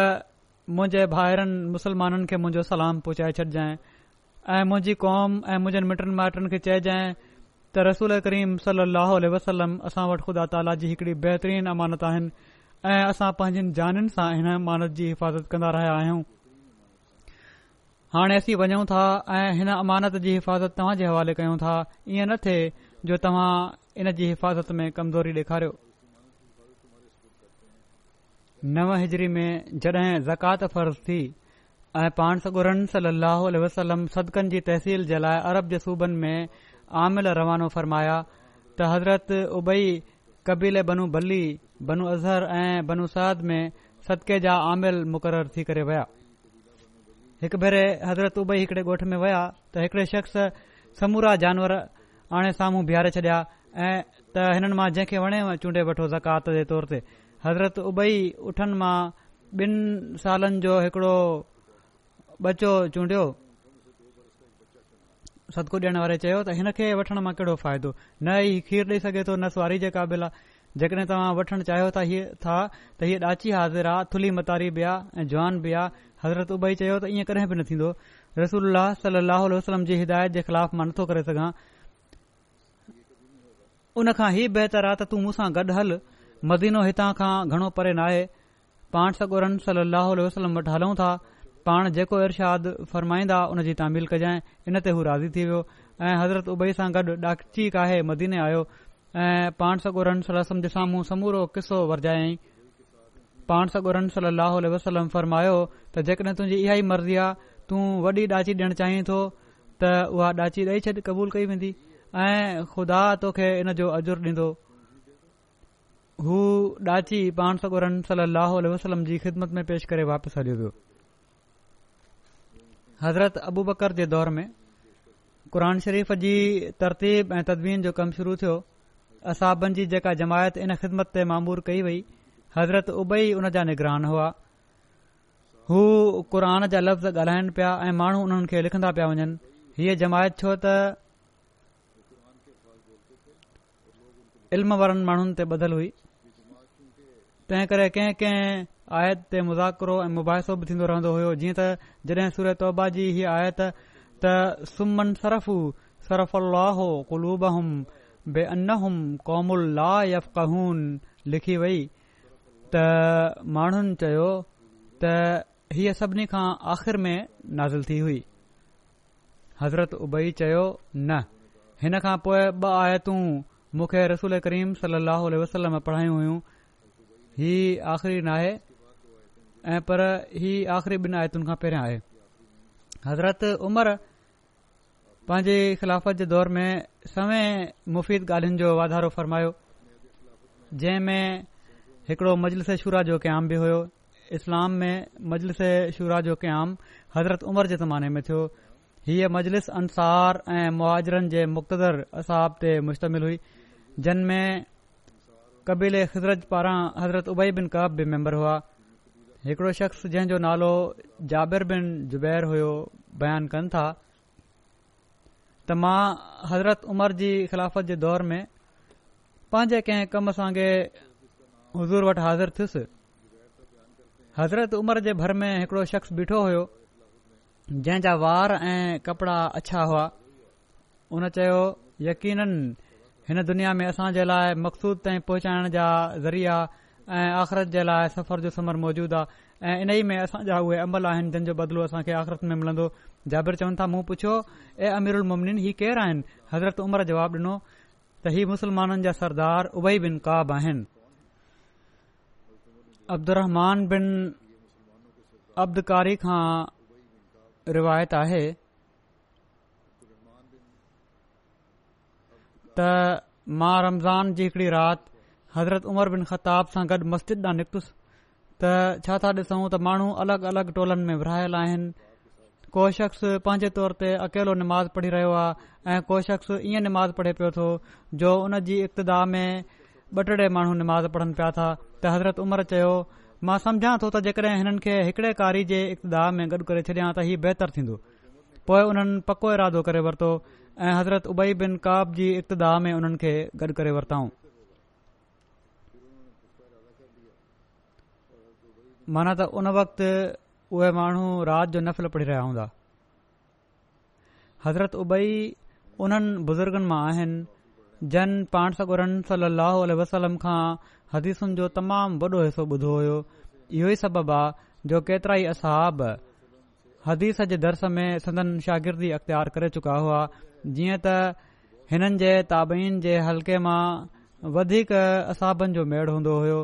मुंहिंजे भाइरनि मुस्लमाननि खे मुंहिंजो सलाम पहुचाए छॾजाइ ऐं मुंहिंजी कौम ऐं मुंजनि मिटनि माइटनि खे चइजांइ त रसूल करीम सली ओल वसलम असां वटि खुदा ताला जी हिकड़ी बेहतरीन अमानत आहिनि ऐ असां पंहिंजनि जानि सां हिन अमानत जी हिफ़ाज़त कंदा रहिया आहियूं हाणे असीं वञूं था ऐ हिन अमानत जी हिफ़ाज़त तव्हां जे हवाले कयूं था ईअं न थे जो तव्हां इन जी हिफ़ाज़त में कमज़ोरी ॾेखारियो नव हिजरी में जॾहिं ज़कात फर्ज थी ऐं पाणसुर सली वसलम सदकनि जी तहसील जे लाइ अरब जे सूबनि में आमिल रवानो फ़रमाया त हज़रत उबई कबीले बनू बली बनू अज़हर ऐं बनू सद में सदिके जा आमिल मुक़रर थी करे विया हिकु भेरे हज़रत उबई हिकड़े ॻोठ में विया त हिकड़े शख़्स समूरा जानवर आणे साम्हूं बीहारे छॾिया ऐं त हिननि मां जंहिंखे वणे चूंडे वठो ज़कात जे तौर ते हज़रत उबई उठनि मां ॿिनि सालनि जो हिकड़ो बचो चूंडियो सदको ॾियण वारे चयो त हिन खे वठण मां कहिड़ो फ़ाइदो न ई खीर ॾेई सघे थो न सवारी जे क़ाबिल आहे जेकॾहिं तव्हां वठण चाहियो था था त हीअ ॾाची हाज़िर आहे थुली मतारी बि आहे ऐं जुआान बि आहे हज़रत उबई चयो त ईअं कॾहिं बि न थींदो रसूल सलाहु वसलम जी हिदायत जे ख़िलाफ़ मां नथो करे सघां उन खां ई बहितर आहे त तूं गॾु हलु मदीनो हितां खां घणो परे नाहे पाण सॻोरनि सल्ह वसलम वटि हलूं था पाण जेको इर्शादु फरमाईंदा उन जी तामील कजांइ इन ते हू राज़ी थी वियो ऐं हज़रत उबई सां गॾु डाकची काहे मदीने आयो ऐं पाण सगोरन सलम जे साम्हूं समूरो किसो वरजायई पाण सगोरन सल अल वसलम फरमायो त जेकॾहिं तुंहिंजी इहा ई मर्ज़ी आहे तूं वॾी डाची ॾियणु चाहीं थो त उहा डाची ॾेई छॾ क़बूल कई वेंदी ऐं खुदा तोखे इन जो अज ॾींदो हू डाची पाण सगुरन सली अलसलम जी ख़िदमत में पेश करे वापसि हलियो वियो हज़रत अबू बकर जे दौर में क़रान शरीफ़ जी तरतीब ऐं तदवीन जो कमु शुरू थियो असाबनि जी जेका जमायत इन ख़िदमत ते मामबूर कई वई हज़रत उबई हुन जा निगरान हुआ हू क़ुर जा लफ़्ज़ ॻाल्हाइनि पिया ऐं माण्हू उन्हनि खे लिखंदा पिया वञनि हीअ जमायत छो त इल्म वारनि माण्हुनि ते ॿधलु हुई तंहिं करे कंहिं कंहिं आयत ते मुज़ाकिरो ऐं मुबहसो बि थींदो रहंदो हुयो जीअं त जॾहिं सूर तौबा जी हीअ आयत त सुमन सरफ़ सरफ कुलूब हुम बे अन हुम कौम उलाह यून लिखी वई त माण्हुनि चयो त हीअ सभिनी खां आख़िर में नाज़िल थी हुई हज़रत उबई चयो न हिन खां पोइ ॿ आयतूं मूंखे रसूल करीम सलाहु वसलम पढ़ायूं हुयूं ہی آخری न आहे ऐं पर ही आख़िरी ॿिन आयतुनि खां पहिरियां आहे हज़रत उमिरि पंहिंजी ख़िलाफ़त जे दौर में सवें मुफ़ीद ॻाल्हियुनि जो वाधारो फ़रमायो जंहिं में हिकड़ो मजलिस शुरा जो क़याम बि हुयो इस्लाम में मजलस शुरा जो क़यामु हज़रत उमिरि जे ज़माने में थियो हीअ मजलिस अंसार ऐं मुआरनि जे मुख़्तदर असाब ते मुश्तमिल हुई कबील ऐं हज़रत पारां हज़रत उबई बिन काब बि ہوا हुआ हिकड़ो शख़्स जंहिं जो नालो जाबेर बिन जुबैर हुयो बयानु कनि था त मां हज़रत उमर जी ख़िलाफ़त जे दौर में पंहिंजे कंहिं कम सां गॾु हुज़ूर वटि हाज़िर थियुसि हज़रत उमर जे भर में हिकड़ो शख्स बीठो हो जंहिंजा वार ऐं कपड़ा अछा हुआ चयो यकीन हिन दुनिया में असां जे लाइ मक़सूद ताईं पहुचाइण जा ज़रिया ऐं आख़िरत जे लाइ सफ़र जो समर मौजूदु आहे ऐं इन ई में असांजा उहे अमल आहिनि जिन जो बदिलो असांखे आख़िरत में मिलंदो जाबिर चवनि था मूं पुछियो ए अमीर अमिरमन ही केर आहिनि हज़रत उमिरि जवाब ॾिनो त ही मुस्लमाननि जा सरदार उबई बिन काब आहिनि अब्दु बिन अब्दकारी खां रिवायत आहे त मां रमज़ान जी हिकड़ी राति हज़रत उमर बिन ख़ताब सां गॾु मस्जिद ॾांहुं निकितुसि त छा था ॾिसूं त माण्हू अलॻि अलॻि टोलनि में विरहायल आहिनि को शख़्स पंहिंजे तौर ते अकेलो निमाज़ पढ़ी रहियो आहे ऐं को शख़्स ईअं निमाज़ पढ़े पियो थो जो उन जी इब्तिदा में ॿ टे माण्हू निमाज़ पढ़नि पिया था त हज़रत उमर चयो मां सम्झा थो त जेकॾहिं हिननि खे हिकड़े कारी जे इब्तिदा में गॾु करे छॾियां त हीउ बहितर थींदो पोइ उन्हनि पको इरादो करे वरितो ऐं हज़रत उबई बिन काब जी इक्तिदा में उन्हनि खे गॾु करे वरिताऊं माना त उन वक़्ति उहे माण्हू राति जो नफ़ल पढ़ी रहिया हूंदा हज़रत उबई उन्हनि बुज़ुर्गनि मां आहिनि जन पाण सगुरन सलाहु वसलम खां हदीसुनि जो तमामु वॾो हिसो ॿुधो हुयो इहो ई सबबु आहे जो केतिरा ई असाब हदीस जे दर्स में सदन शागिर्दी अख़्तियार करे चुका हुआ जीअं त हिननि जे ताबइन जे हल्के मां वधीक असहबनि जो मेड़ हूंदो हुयो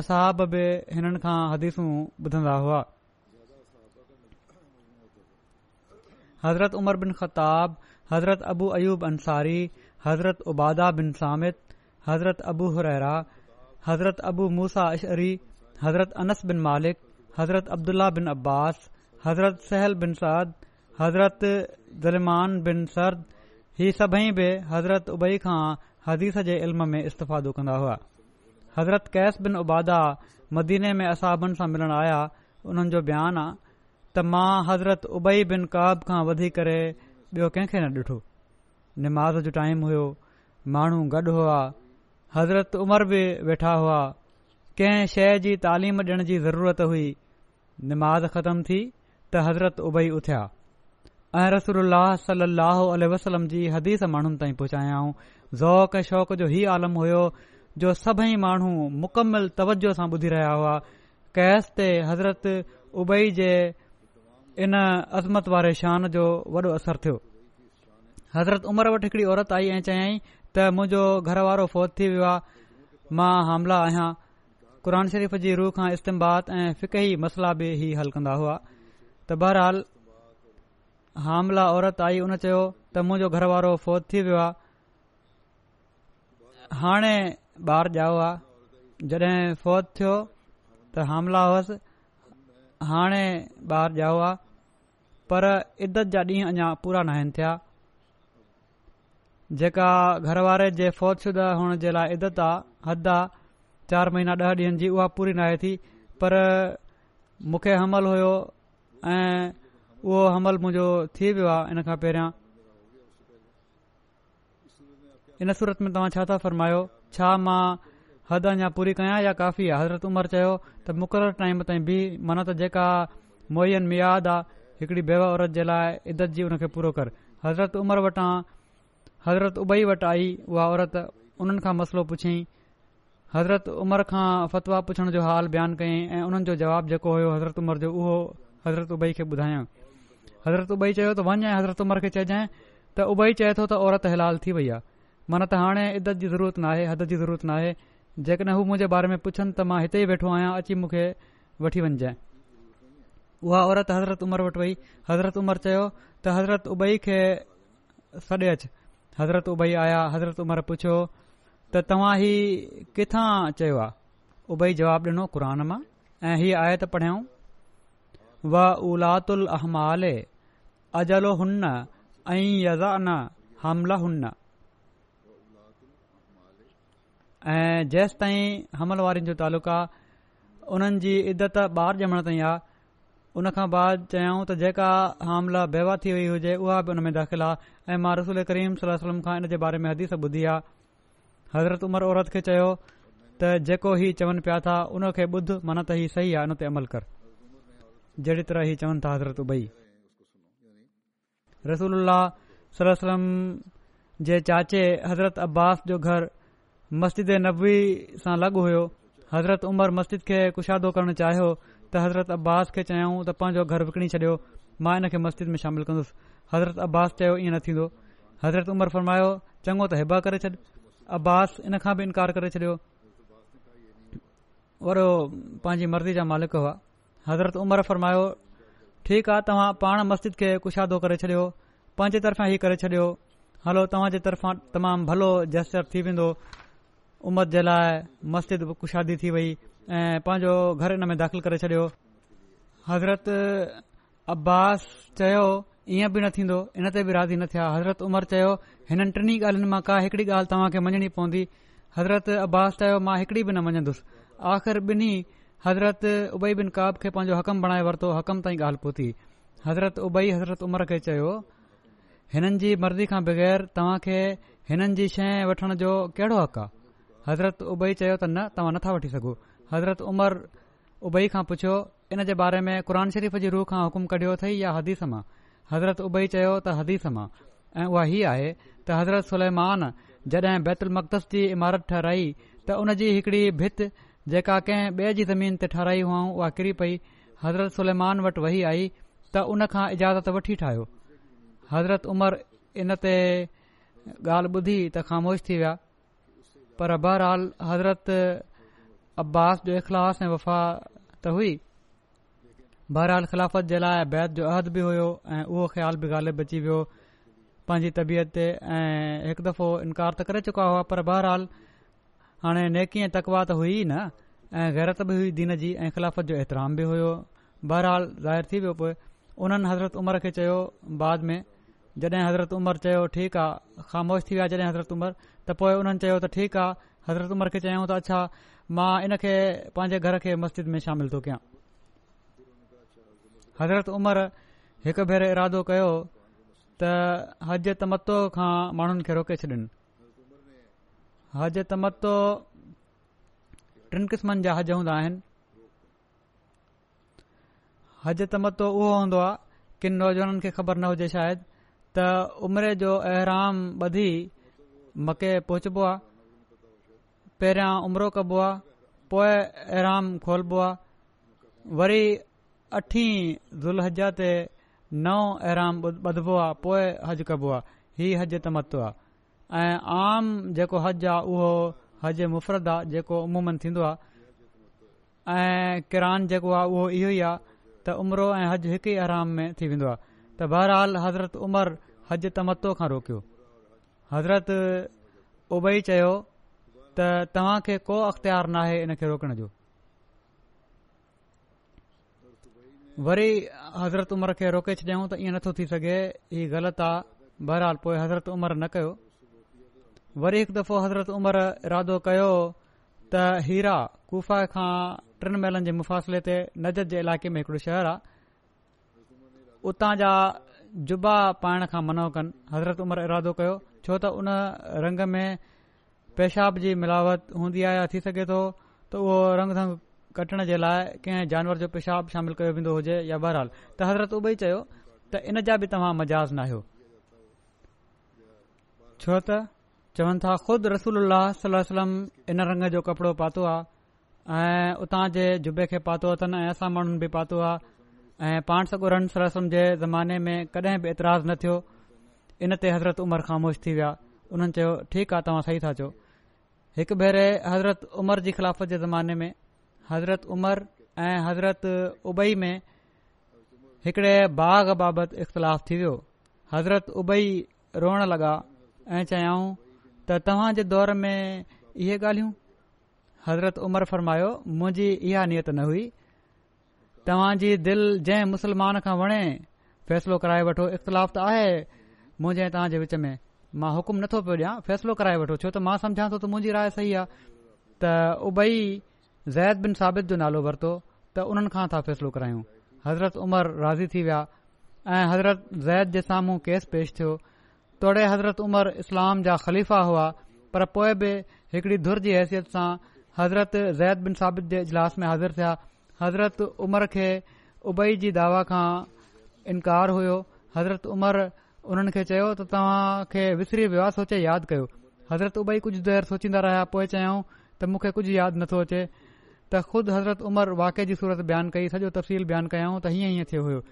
असहाब बि हिननि खां हदीसूं ॿुधंदा हुआ हज़रत उमर बिन ख़ताब हज़रत अबू अयूब अंसारी हज़रत उबादा बिन सामित हज़रत अबू हरहिररा हज़रत अबू मूसा अशरी हज़रत अनस बिन मालिक हज़रत अब्दुल्ला बिन अब्बास हज़रत सहल बिन साद हज़रत ज़लमान बिन सरद हीअ सभई बि हज़रत उबई खां हदीस जे इल्म में इस्तफादो कंदा हुआ हज़रत कैस बिन उबादा मदीने में असाबनि सां मिलणु आया उन्हनि जो बयानु आहे त मां हज़रत उबई बिन काब खां वधी करे ॿियो कंहिंखे न ॾिठो निमाज़ जो टाइम हुयो माण्हू गॾु हुआ हज़रत उमिरि बि वेठा हुआ कंहिं शइ जी तालीम ॾियण जी ज़रूरत हुई निमाज़ ख़तमु थी त हज़रत उबई उथिया ऐं रसूल सली वसलम जी हदीस माण्हुनि ताईं पहुचायाऊं ज़ौक़ शौक़ जो हीउ आलम हुयो जो सभई माण्हू मुकमल तवजो सां ॿुधी रहिया हुआ कैस ते हज़रत उबई जे इन अज़मत वारे शान जो वॾो असर थियो हज़रत उमर वटि हिकड़ी औरत आई ऐं चयाईं त मुंहिंजो घर वारो फौत थी वियो आहे मां हमला आहियां क़ुर शरीफ़ जी रूह खां इस्तेमाल ऐं फिकही मसला बि ई हल कन्दा हुआ त बहराल हामला औरत आई उन चयो त मुंहिंजो घर वारो फ़ौत थी वियो आहे हाणे ॿाहिरि ॼाओ आहे जॾहिं फ़ौत थियो त हामला हुअसि हाणे ॿाहिरि ॼाओ आहे पर इदत जा ॾींहं अञा पूरा न आहिनि थिया जेका घर वारे जे फ़ौजशुदा हुअण जे लाइ इदत आहे हद आहे चार महीना ॾह ॾींहनि जी उहा पूरी न आहे थी पर मूंखे हमल उहो हमल मुंहिंजो थी वियो आहे इन खां पहिरियों इन सूरत में तव्हां छा था फ़र्मायो छा मां हद अञा पूरी कयां या काफ़ी आहे हज़रत उमर चयो त मुक़ररु टाइम ताईं बि माना त जेका मोयन मियादि आहे हिकड़ी बेवा औरत जे लाइ इदत जी उन पूरो कर हज़रत उमिरि वटां हज़रत उबई वटि आई उहा औरत उन्हनि खां मसलो पुछियईं हज़रत उमिरि खां फ़तवा पुछण जो हाल बयानु कयईं ऐं उन्हनि जो जवाबु जेको हुयो हज़रत जो उहो हज़रत उबई खे ॿुधायां हज़रत उबई चयो त वञांइ हज़रत उमर खे चइजांइ त उबई चए थो त औरत हिलाल थी वई आहे माना त हाणे इद्दत जी ज़रूरत नाहे हद जी ज़रूरत नाहे जेकॾहिं हू मुंहिंजे बारे में पुछनि त मां हिते ई वेठो आहियां अची मूंखे वठी वञजांइ उहा औरत हज़रत उमिरि वटि वई हज़रत उमिरि चयो त हज़रत उबई खे सॾे अच हज़रत उबई आया हज़रत उमिरि पुछियो त तव्हां ही किथां चयो आहे उबई जवाबु ॾिनो क़ुर मां ऐं हीअ आहे त व उलात उल अहमाले उलातुलहमाले अजोन ऐंज़ाना हमला ऐं जेसि ताईं हमलवारनि जो तालुक आहे उन्हनि जी इदत ॿाहिरि ॼमण ताईं आहे उन खां बाद चयूं त जेका हामला बेवा थी वई हुजे उहा बि उन में दाख़िल आहे ऐं मां रसूल करीम सलम ख़ान इन जे बारे में हदीस ॿुधी आहे हज़रत उमर औरत खे चयो त जेको हीउ चवनि पिया था उनखे ॿुध माना त ही सही आहे इन ते अमल कर जहिड़ी तरह ही चवनि था हज़रत उबई रसूल सलम जे चाचे हज़रत अब्बास जो घर मस्जिद नबवी सां लाॻु हुयो हज़रत उमर मस्जिद खे कुशादो करणु चाहियो त हज़रत अब्बास खे चयाऊं त पंहिंजो घर विकिणी छॾियो मां इन खे मस्जिद में शामिल कंदुसि हज़रत अब्बास चयो इअं न थींदो हज़रत उमर फरमायो चङो त हिबा करे छॾ अब्बास इन खां बि इनकार करे छॾियो अर पंहिंजी मर्ज़ी जा मालिक हुआ हज़रत उमर फरमायो ठीकु आहे तव्हां पाण मस्जिद खे कुशादो करे छॾियो पंहिंजे तरफ़ां ई करे छॾियो हलो तव्हां जे तर्फ़ां तमामु भलो जस्टर थी वेंदो उमत जे लाइ मस्जिद कुशादी थी वई ऐं पंहिंजो इन में दाख़िल करे छॾियो हज़रत अब्बास चयो ईअं बि न थींदो इन ते बि राज़ी न थिया हज़रत उमर चयो हिननि टिनी ॻाल्हियुनि मां का हिकिड़ी ॻाल्हि तव्हां खे मञणी पवंदी हज़रत अब्बास चयो मां हिकिड़ी बि न मञदुसि आख़िर बि॒नी हज़रत उबई बिन काब खे पंहिंजो हकम बणाए वरितो हकम ताईं ॻाल्हि पहुती हज़रत उबई हज़रत उमर खे चयो हिननि जी मर्ज़ी खां बग़ैर तव्हां खे हिननि जी शइ वठण जो कहिड़ो हक़ आहे हज़रत उबई चयो त न तव्हां नथा वठी सघो हज़रत उमर उबई खां पुछियो इन जे बारे में क़ुर शरीफ़ जी रूह खां हुकुम कढियो अथई या हदीसमां हज़रत उबई चयो त हदीसमां ऐं उहा हीउ आहे त हज़रत सुलमान जॾहिं बैतुल मकतस जी इमारत ठहिराई त उन जी हिकड़ी जेका कंहिं ॿिए जी ज़मीन ते ठाराई हुआ किरी पई हज़रत सुलेमान वटि वही आई त उन खां इजाज़त वठी ठाहियो हज़रत उमर इन ते ॻाल्हि ॿुधी त ख़ामोश थी विया पर बहरहाल हज़रत अब्बास जो इख़लास ऐं वफ़ा त हुई बहरहाल ख़िलाफ़त जे लाइ बैत जो अहद बि हुयो ऐं उहो ख़्यालु बि गालची वियो पंहिंजी तबियत ते ऐं हिकु दफ़ो इनकार त करे चुका हुआ पर बहरहाल हाणे नेकी ऐं तकवा त हुई न ऐं गैरत बि हुई दीन जी ऐं ख़िलाफ़त जो بہرحال बि हुयो बहरहाल ज़ाहिर थी वियो पोइ उन्हनि हज़रत उमर खे चयो बाद में जॾहिं हज़रत उमर चयो ठीकु आहे ख़ामोश थी विया जॾहिं हज़रत उमरि त पोएं उन्हनि चयो त ठीकु आहे हज़रत उमर खे चयऊं त अच्छा मां इन खे पंहिंजे घर खे मस्जिद में शामिल थो कयां हज़रत उमिरि हिकु भेरे इरादो कयो त खां माण्हुनि खे रोके हज तमतो टिनि क़िस्मनि जा हज हूंदा आहिनि हज तमतो उहो हूंदो आहे किनि नौजवाननि खे ख़बर न हुजे शायदि त उमिरि जो مکے ॿधी मके पहुचबो आहे पहिरियां उमिरो कबो आहे पोइ एराम खोलिबो आहे वरी अठीं दुलज ते नओं एराम ॿधबो आहे पोइ हज कबो आहे हीउ हज तमतो आहे आम जेको हज आहे उहो हज मुफ़रत आहे जेको अमूमनि थींदो आहे ऐं किरान जेको आहे उहो इहो ई आहे त उमिरो ऐं हजु हिकु ई आराम में थी वेंदो आहे त बहरहाल हज़रत उमर हज तमतो खां रोकियो हज़रत उबई चयो त तव्हां खे को अख़्तियार न इन खे रोकण जो वरी हज़रत उमिरि खे रोके छॾियऊं त ईअं नथो थी सघे हीउ ग़लति आहे बहरहाल हज़रत न कयो वरी हिकु दफ़ो हज़रत उमर इरादो कयो त हीरा कुफा खां टिनि महिलनि जे मुफ़ासिले ते नजत जे इलाइक़े में हिकिड़ो शहर आहे उतां जा जुबा पाइण खां मनो कनि हज़रत उमर इरादो कयो छो त उन रंग में पेशाब जी मिलावट हूंदी आहे या थी सघे थो त उहो रंग धंग कटण जे लाइ कंहिं जानवर जो पेशाब शामिल कयो वेंदो हुजे या बहरहाल त हज़रत उबई चयो त इन जा बि तव्हां मजाज़ न आहियो छो त चवनि था خود रसूल सलो صلی इन रंग जो कपिड़ो पातो आहे ऐं उतां जे जुबे खे पातो अथनि ऐं असां माण्हुनि बि पातो आहे ऐं पाण सॻु सलाहु सलम जे ज़माने में कॾहिं बि ऐतराज़ु न थियो इन ते हज़रत उमिरि ख़ामोश थी विया उन्हनि चयो ठीकु आहे तव्हां सही था चओ हिकु भेरे हज़रत उमिरि जी ख़िलाफ़त जे ज़माने में हज़रत उमिरि ऐं हज़रत उबई में हिकड़े बाग़ बाबति इख़्तिलाफ़ थी वियो हज़रत उबई रोअण लॻा ऐं चयाऊं त तव्हां जे दौर में इहे ॻाल्हियूं हज़रत उमर फरमायो मुंहिंजी इहा नियत न हुई तव्हांजी दिलि जंहिं मुसलमान खां वणे फैसलो कराए वठो इख़्तिलाफ़ु त आहे मुंहिंजे तव्हां जे विच में मां हुकुम नथो पियो ॾियां फैसलो कराए वठो छो त मां सम्झा थो त मुंहिंजी राय सही आहे त उबई ज़ैद बिन साबित जो नालो वरितो त उन्हनि खां था फ़ैसिलो करायूं हज़रत उमर राज़ी थी विया ऐं हज़रत ज़ैद जे साम्हूं केस पेश थियो तोड़े हज़रत उमर इस्लाम जा ख़लीफ़ा हुआ पर पोइ बि हिकड़ी धुर जी हैसियत सां हज़रत ज़ैद बिन साबित जे इजलास में हाज़िर थिया हज़रत उमर खे उबई जी दावा खां इनकार हुयो हज़रत उमर उन्हनि खे चयो त तव्हां खे विसरी वियो आहे सोचे यादि कयो हज़रत उबई कुझ देरि सोचींदा रहिया पोइ चयाऊं त मूंखे कुझु यादि नथो अचे त ख़ुदि हज़रत उमर वाके जी सूरत बयानु कई सॼो तफ़सील बयानु कयाऊं त हीअं हीअं थियो हुयो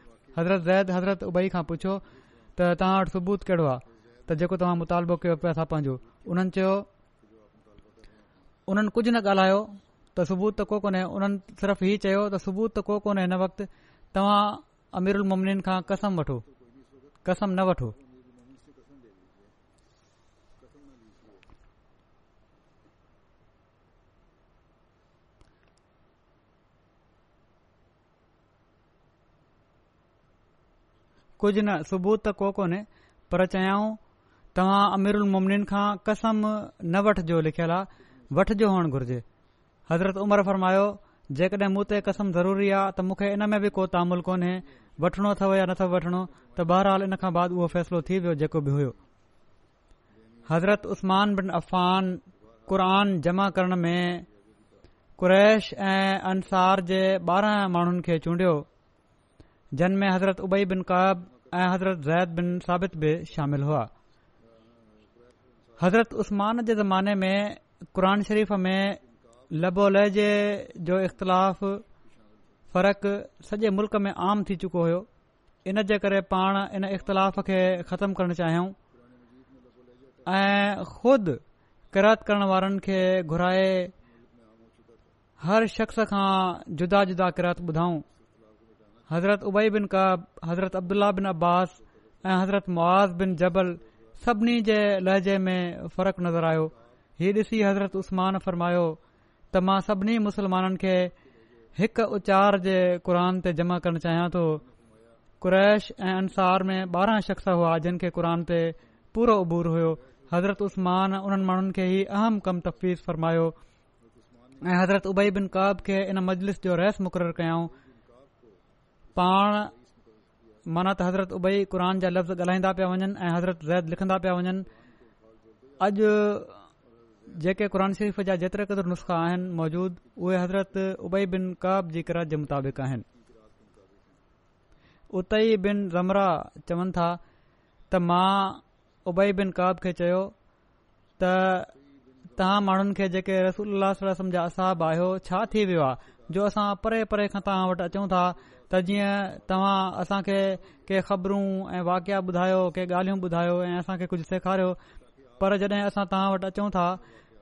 हज़रत ज़ैद हज़रत उबई खां पुछो त तव्हां वटि सबूत कहिड़ो आहे त जेको तव्हां मुतालबो कयो पिया असां पंहिंजो उन्हनि चयो उन्हनि कुझु न ॻाल्हायो त सुबूत त को कोन्हे उन्हनि सिर्फ़ु हीउ चयो त सुबूत त को कोन्हे हिन वक़्तु तव्हां अमीरु कसम वठो कसम न वठो कुझु न सबूत त को कोन्हे पर चयाऊं तव्हां अमीरुलमन खां कसम न वठिजो लिखियलु आहे वठिजो हुअण घुर्जे हज़रत उमर फरमायो जेकॾहिं मूं ते कसम ज़रूरी आहे त मूंखे इन में बि को तामुल कोन्हे वठणो अथव या नथो वठणो त बहरहाल इन खां बाद उहो फ़ैसिलो थी वियो जेको बि हुयो हज़रत उस्मान बिन अफ़ान क़ुरान जमा करण में कुरैश ऐं अंसार जे ॿारहं माण्हुनि खे चूंडियो जिन में हज़रत उबई बिन काब ऐं हज़रत ज़ैद बिन साबित बि शामिल हुआ हज़रत उस्मान जे ज़माने में क़ुर शरीफ़ में लबो लहजे जो इख़्तिलाफ़ फ़र्क़ु सॼे मुल्क़ में आम थी चुको हुयो इनजे करे पाण इन इख़्तिलाफ़ खे ख़तमु करणु चाहियूं ऐं ख़ुदि किरत करण वारनि खे घुराए हर शख़्स खां जुदा जुदा किरत ॿुधाऊं हज़रत उबई बिन काब हज़रत अब्दुला बिन अब्बास ऐं हज़रत मुआज़ बिन जबल सभिनी जे लहजे में फ़र्क़ु नज़र आयो हीउ ॾिसी हज़रत उसमान फ़रमायो त मां सभिनी मुस्लमाननि खे हिकु उचार जे क़रान ते जमा करणु चाहियां थो कुरैश ऐं अंसार में ॿारहं शख़्स हुआ जिन खे क़ुर ते पूरो उबूर हुयो हज़रत उसमान उन्हनि माण्हुनि खे ई अहम कम तफ़्वीज़ फ़रमायो ऐं हज़रत उबे बिन काब खे हिन मजलिस जो रहस मुक़ररु कयाऊं पाण माना त हज़रत उबई क़ुरान जा लफ़्ज़ ॻाल्हाईंदा पिया वञनि ऐं हज़रत ज़ैद लिखंदा पिया वञनि अॼु जेके क़ुर शरीफ़ जा जेतिरा केतिरा नुस्ख़ा आहिनि मौजूद उहे हज़रत उबई बिन काब जी किरात के मुताबिक़ आहिनि उतई बिन रमरा चवनि था त मां उबई बिन काब खे चयो त तव्हां माण्हुनि खे जेके रसोल्लास रसम जा असाब आयो छा थी वियो आहे जो असां परे परे खां तव्हां वटि अचूं था त जीअं तव्हां असांखे के ख़बरूं ऐं वाकिया ॿुधायो के ॻाल्हियूं ॿुधायो ऐं असांखे कुझु सेखारियो पर जॾहिं असां तव्हां वटि अचूं था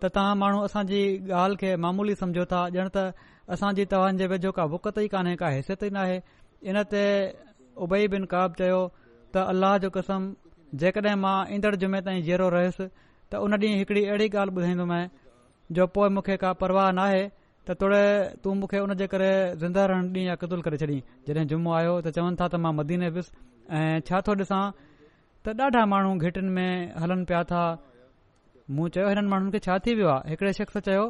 त तव्हां माण्हू असांजी ॻाल्हि खे मामूली सम्झो था ॼण त असांजी तव्हांजे वेझो का वुकत ई कान्हे का हैसियत ई नाहे इन ते उबई बिन काब चयो त अल्लाह जो कसम जेकॾहिं मां ईंदड़ जुमे ताईं ज़ेरो रहियुसि त उन ॾींहुं हिकिड़ी अहिड़ी ॻाल्हि ॿुधाईंदोमांइ जो पोइ मूंखे का परवाह न त तोड़े तू मूंखे उन जे करे ज़िंदा रहण ॾींहुं या क़तूल करे छॾियां जॾहिं जुमो आयो त चवनि था त मां मदीने वियुसि ऐं छा थो ॾिसां त ॾाढा माण्हू घेटिन में हलनि पिया था मूं चयो हिननि माण्हुनि खे छा थी वियो आहे हिकड़े शख़्स चयो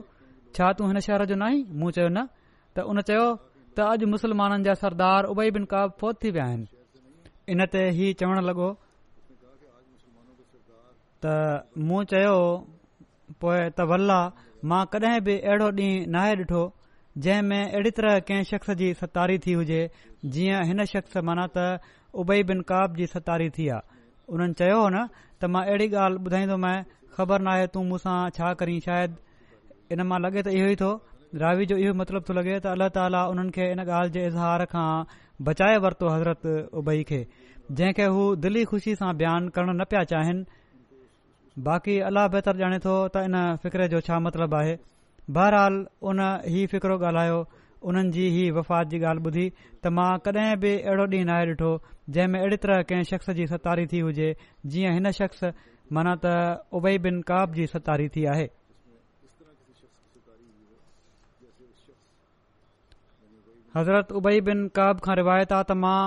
छा हिन शहर जो न आई मूं चयो न त उन चयो त अॼु मुसलमाननि जा सरदार उबई बिन काब फौत थी विया आहिनि इन ते हीउ लॻो मां कॾहिं बि अहिड़ो ॾींहुं न आहे ॾिठो जंहिं में अहिड़ी तरह कंहिं शख़्स जी सतारी थी हुजे जीअं हिन शख़्स माना त उबई बिन काब जी सतारी थी आहे उन्हनि चयो न त मां अहिड़ी ॻाल्हि ॿुधाईंदोमांइ ख़बर नाहे तूं मूंसां छा करी शायदि इन मां लॻे त इहो ई थो रावी जो इहो मतिलबु थो लॻे त अलाह ताला उन्हनि खे इन ॻाल्हि जे इज़हार खां बचाए वरितो हज़रत उबई खे जंहिंखे हू दिली ख़ुशी सां बयानु करणु न पिया चाहिनि बाक़ी अलाह बहितर ॼाणे थो त इन फिक्र जो छा मतिलबु आहे बहरहाल उन ही फिक्रो ॻाल्हायो उन्हनि जी ही वफ़ात जी ॻाल्हि ॿुधी त मां कॾहिं बि अहिड़ो ॾींहुं नाहे ॾिठो जंहिं में अहिड़े तरह कंहिं शख़्स जी सतारी थी हुजे जीअं हिन शख़्स माना त उबे बिन काब जी सतारी थी आहे हज़रत उबई बिन काब खां रिवायत आहे त मां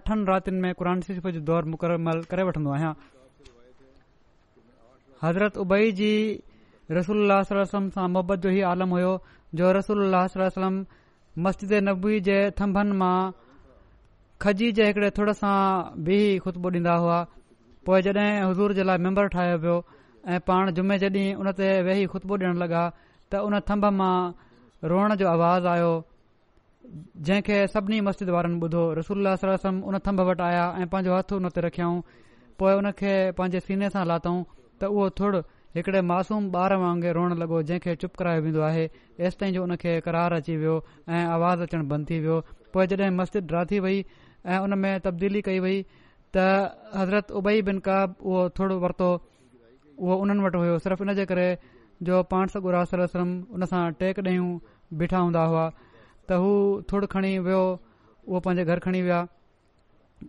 अठनि रातिनि में क़ुर सिफ़ जो दौरु करे वठंदो आहियां हज़रत उबई जी रसोल्ला सलम सां मोहबत जो ई आलम हुयो जो रसूल सलम मस्जिद नबी जे थम्भनि मां खजी जे हिकड़े थुड़ सां बि ख़ुतबू ॾींदा हुआ पोइ जड॒हिं हज़ूर जे लाइ मेम्बर ठाहियो पियो ऐ पाण जुमे जॾहिं हुन ते वेही ख़ुतबो ॾियणु लॻा त उन थम्भ मां रोअण जो आवाज़ आयो जंहिंखे सभिनी मस्जिद वारनि ॿुधो रसूल उन थम्भ वटि आया ऐ हथ उन ते रखियाऊं पोएं हुन खे पंहिंजे सीने सां लाथऊं त उहो थोड़ हिकड़े मासूम ॿार वांगुरु रोअण लॻो जंहिंखे चुप करायो वेंदो आहे तेसि ताईं जो उन खे करार अची वियो ऐं आवाज़ अचणु बंदि थी वियो पोइ जॾहिं मस्जिद ड्राथी वई ऐं उन में तब्दीली कई वई त हज़रत उबई बिन का उहो थुड़ु वरितो उहो उन्हनि वटि हुयो इन जे करे जो पाण सगुरा आसर उन सां टेक डहियूं बीठा हूंदा हुआ त हू थुड़ खणी वियो उहो पंहिंजे घर खणी विया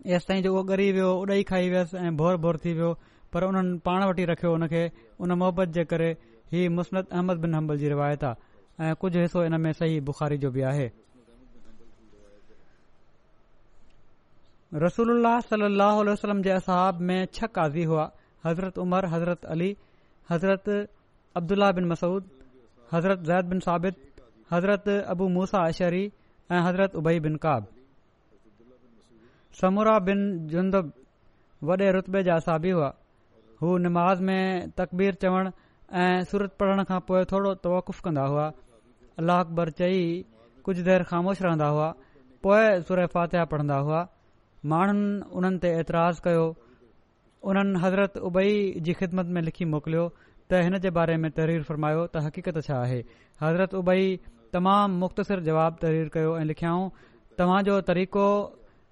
तेसि जो उहो ॻरी वियो उॾी खाई वियसि ऐं भोर भोर थी वियो पर उन्हनि पाण वटि ई रखियो हुन खे उन मुहबत जे करे हीउ मुस्नत अहमद बिन हंबल जी रिवायत आहे ऐं कुझु हिसो جو में सही बुख़ारी जो बि आहे रसूल सलाहु वलम जे असहाब में छह काज़ी हुआ हज़रत उमर हज़रत अली हज़रत अब्दुलाह बिन मसूद हज़रत ज़ैद बिन साबित हज़रत अबू मूसा अशरी ऐं हज़रत उबई बिन काब समूरा बिन जुंदब वॾे रुतबे जा असाबी हुआ हू निमाज़ में तक़बीर चवण ऐं सूरत पढ़ण खां पोइ थोरो तवकुफ़ु कंदा हुआ अलाह अकबर चई कुझु देरि ख़ामोश रहंदा हुआ पोइ सुर फातिह पढ़ंदा हुआ माण्हुनि उन्हनि ते ऐतराज़ कयो उन्हनि हज़रत उबई जी ख़िदमत में लिखी मोकिलियो त हिन जे बारे में तरीर फरमायो त हक़ीक़त छा आहे हज़रत उबई तमामु मुख़्तसिर जवाबु तरीर कयो ऐं लिखियाऊं तव्हांजो तरीक़ो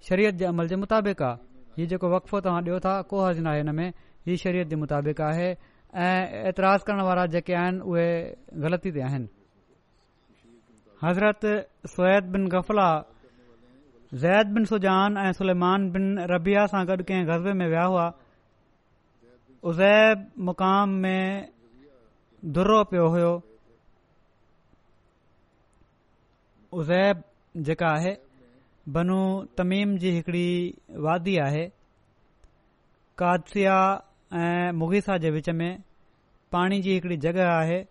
शरीयत जे अमल जे मुताबिक़ आहे हीउ जेको वक़फ़ो तव्हां ॾियो था को हज़ु न आहे हिन में ही शरीत जे मुताबिक़ आहे ऐं ऐतराज़ करण वारा जेके आहिनि उहे ग़लती ते आहिनि हज़रत सुत बिन गफ़ला ज़ैद बिन सुजान ऐं सुलेमान बिन रबिया सां गॾु कंहिं गज़बे में विया हुआ उज़ैब मुक़ाम में दुर्रो पियो हुयो उज़ैब जेका आहे बनू तमीम जी हिकड़ी वादी आहे कादसिया ऐं मुगीसा जे विच में पाणी जी हिकड़ी जॻह आहे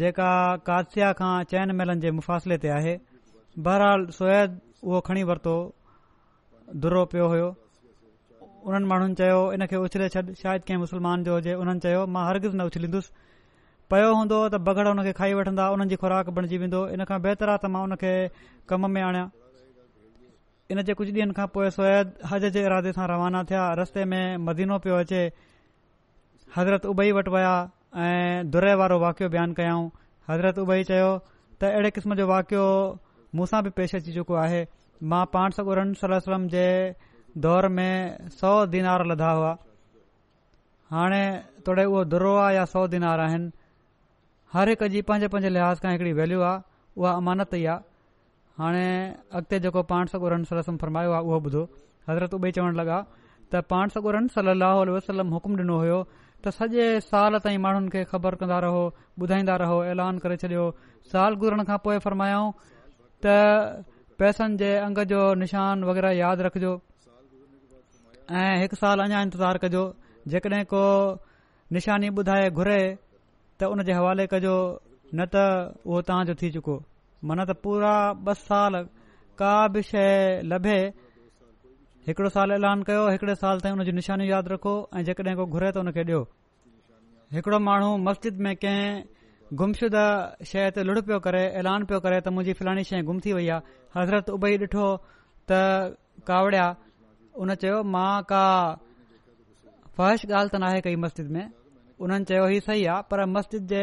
जेका कादसिया खां चैन महिलनि जे मुफ़ासिले ते आहे बहरहाल सोयद उहो खणी वरितो दुरो पियो हुयो उन्हनि माण्हुनि चयो इन खे उछले छॾ शायदि कंहिं मुस्लमान जो हुजे हुननि चयो मां न उछलींदुसि पयो हूंदो त बगड़ हुन खे खाई वठंदा उन्हनि जी खुराक बणजी वेंदो इन खां बहितर आहे त मां खे कम में आणियां इन जे कुझु ॾींहनि खां पोइ स्वैद हज जे इरादे सां रवाना थिया रस्ते में मदीनो पियो अचे हज़रत उबई वटि विया ऐं दुरे वारो वाकियो बयानु कयाऊं हज़रत उबई चयो त अहिड़े क़िस्म जो वाक़ियो मूं सां बि पेश अची चुको आहे मां पाण सरन सलम जे दौर में सौ दीनार लदा हुआ हाणे तोड़े उहो दुरो आहे या सौ दीनार आहिनि हर हिक जी पंहिंजे पंहिंजे लिहाज़ खां हिकिड़ी वैल्यू आहे उहा अमानत ई आहे हाणे अॻिते जेको पाण सॻो फरमायो आहे उहो ॿुधो हज़रत उहेई चवणु लॻा त पाण सगोरं सहलो वसलम हुकुम ॾिनो हुयो त सॼे साल ताईं माण्हुनि खे ख़बर कंदा रहो ॿुधाईंदा रहो ऐलान करे छॾियो साल घुरण खां पोइ फरमायाऊं त पैसनि जे अंग जो निशान वग़ैरह यादि रखिजो ऐं हिकु साल अञा इंतज़ारु कजो जेकॾहिं को निशानी ॿुधाए घुरे त उन जे हवाले कजो न त उहो तव्हांजो थी चुको माना त पूरा ॿ साल का बि शइ लभे سال साल ऐलान कयो हिकड़े साल ताईं हुन जूं निशानियूं यादि रखो ऐं जेकॾहिं को घुरे त हुन खे ॾियो مسجد माण्हू मस्जिद में कंहिं गुमशुदा शइ ते लुड़ पियो करे ऐलान पियो करे त मुंहिंजी फलानी शइ गुम थी वई आहे हज़रत उभई ॾिठो त कावड़िया उन चयो मां का फ़हश ॻाल्हि त नाहे कई मस्जिद में उन्हनि चयो इहा सही आहे पर मस्जिद जे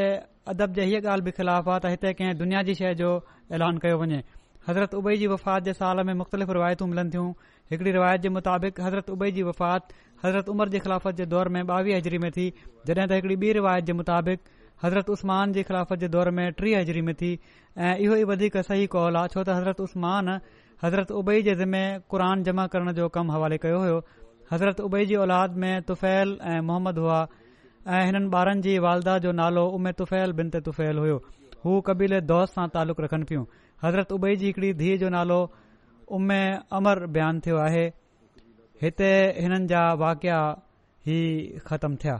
अदब जे हीअ ॻाल्हि बि ख़िलाफ़ आहे त हिते कंहिं दुनिया जी शइ जो ऐलान कयो वञे हज़रत उबे जी वफ़ात जे साल में मुख़्तलिफ़ रिवायतू मिलनि थियूं हिकड़ी रिवायत जे मुताबिक़ हज़रत عمر जी वफ़ात हज़रत उमर जे ख़िलाफ़त जे दौर में ॿावीह हज़री में थी जॾहिं त हिकिड़ी ॿी रिवािवायत जे मुताबिक़ हज़रत उस्तमान जे ख़िलाफ़त जे दौर में टीह हज़री में थी ऐं इहो ई वधीक सही कॉल आहे छो त हज़रत उसमान हज़रत उबे जे ज़िमे क़ुर जमा करण जो कमु हवाले कयो होयो हज़रत उबे जी औलाद में तुफ़ैल ऐं मोहम्मद हुआ ऐं हिननि ॿारनि जी वालदा जो नालो उमे तुफैल बिन ते तुफ़ैल हुयो हू कबीले दौस्त सां तालुक़ रखनि पियूं हज़रत उबई जी हिकड़ी धीअ जो नालो उमे अमर बयानु थियो आहे हिते हिननि जा वाकिया ई ख़तमु थिया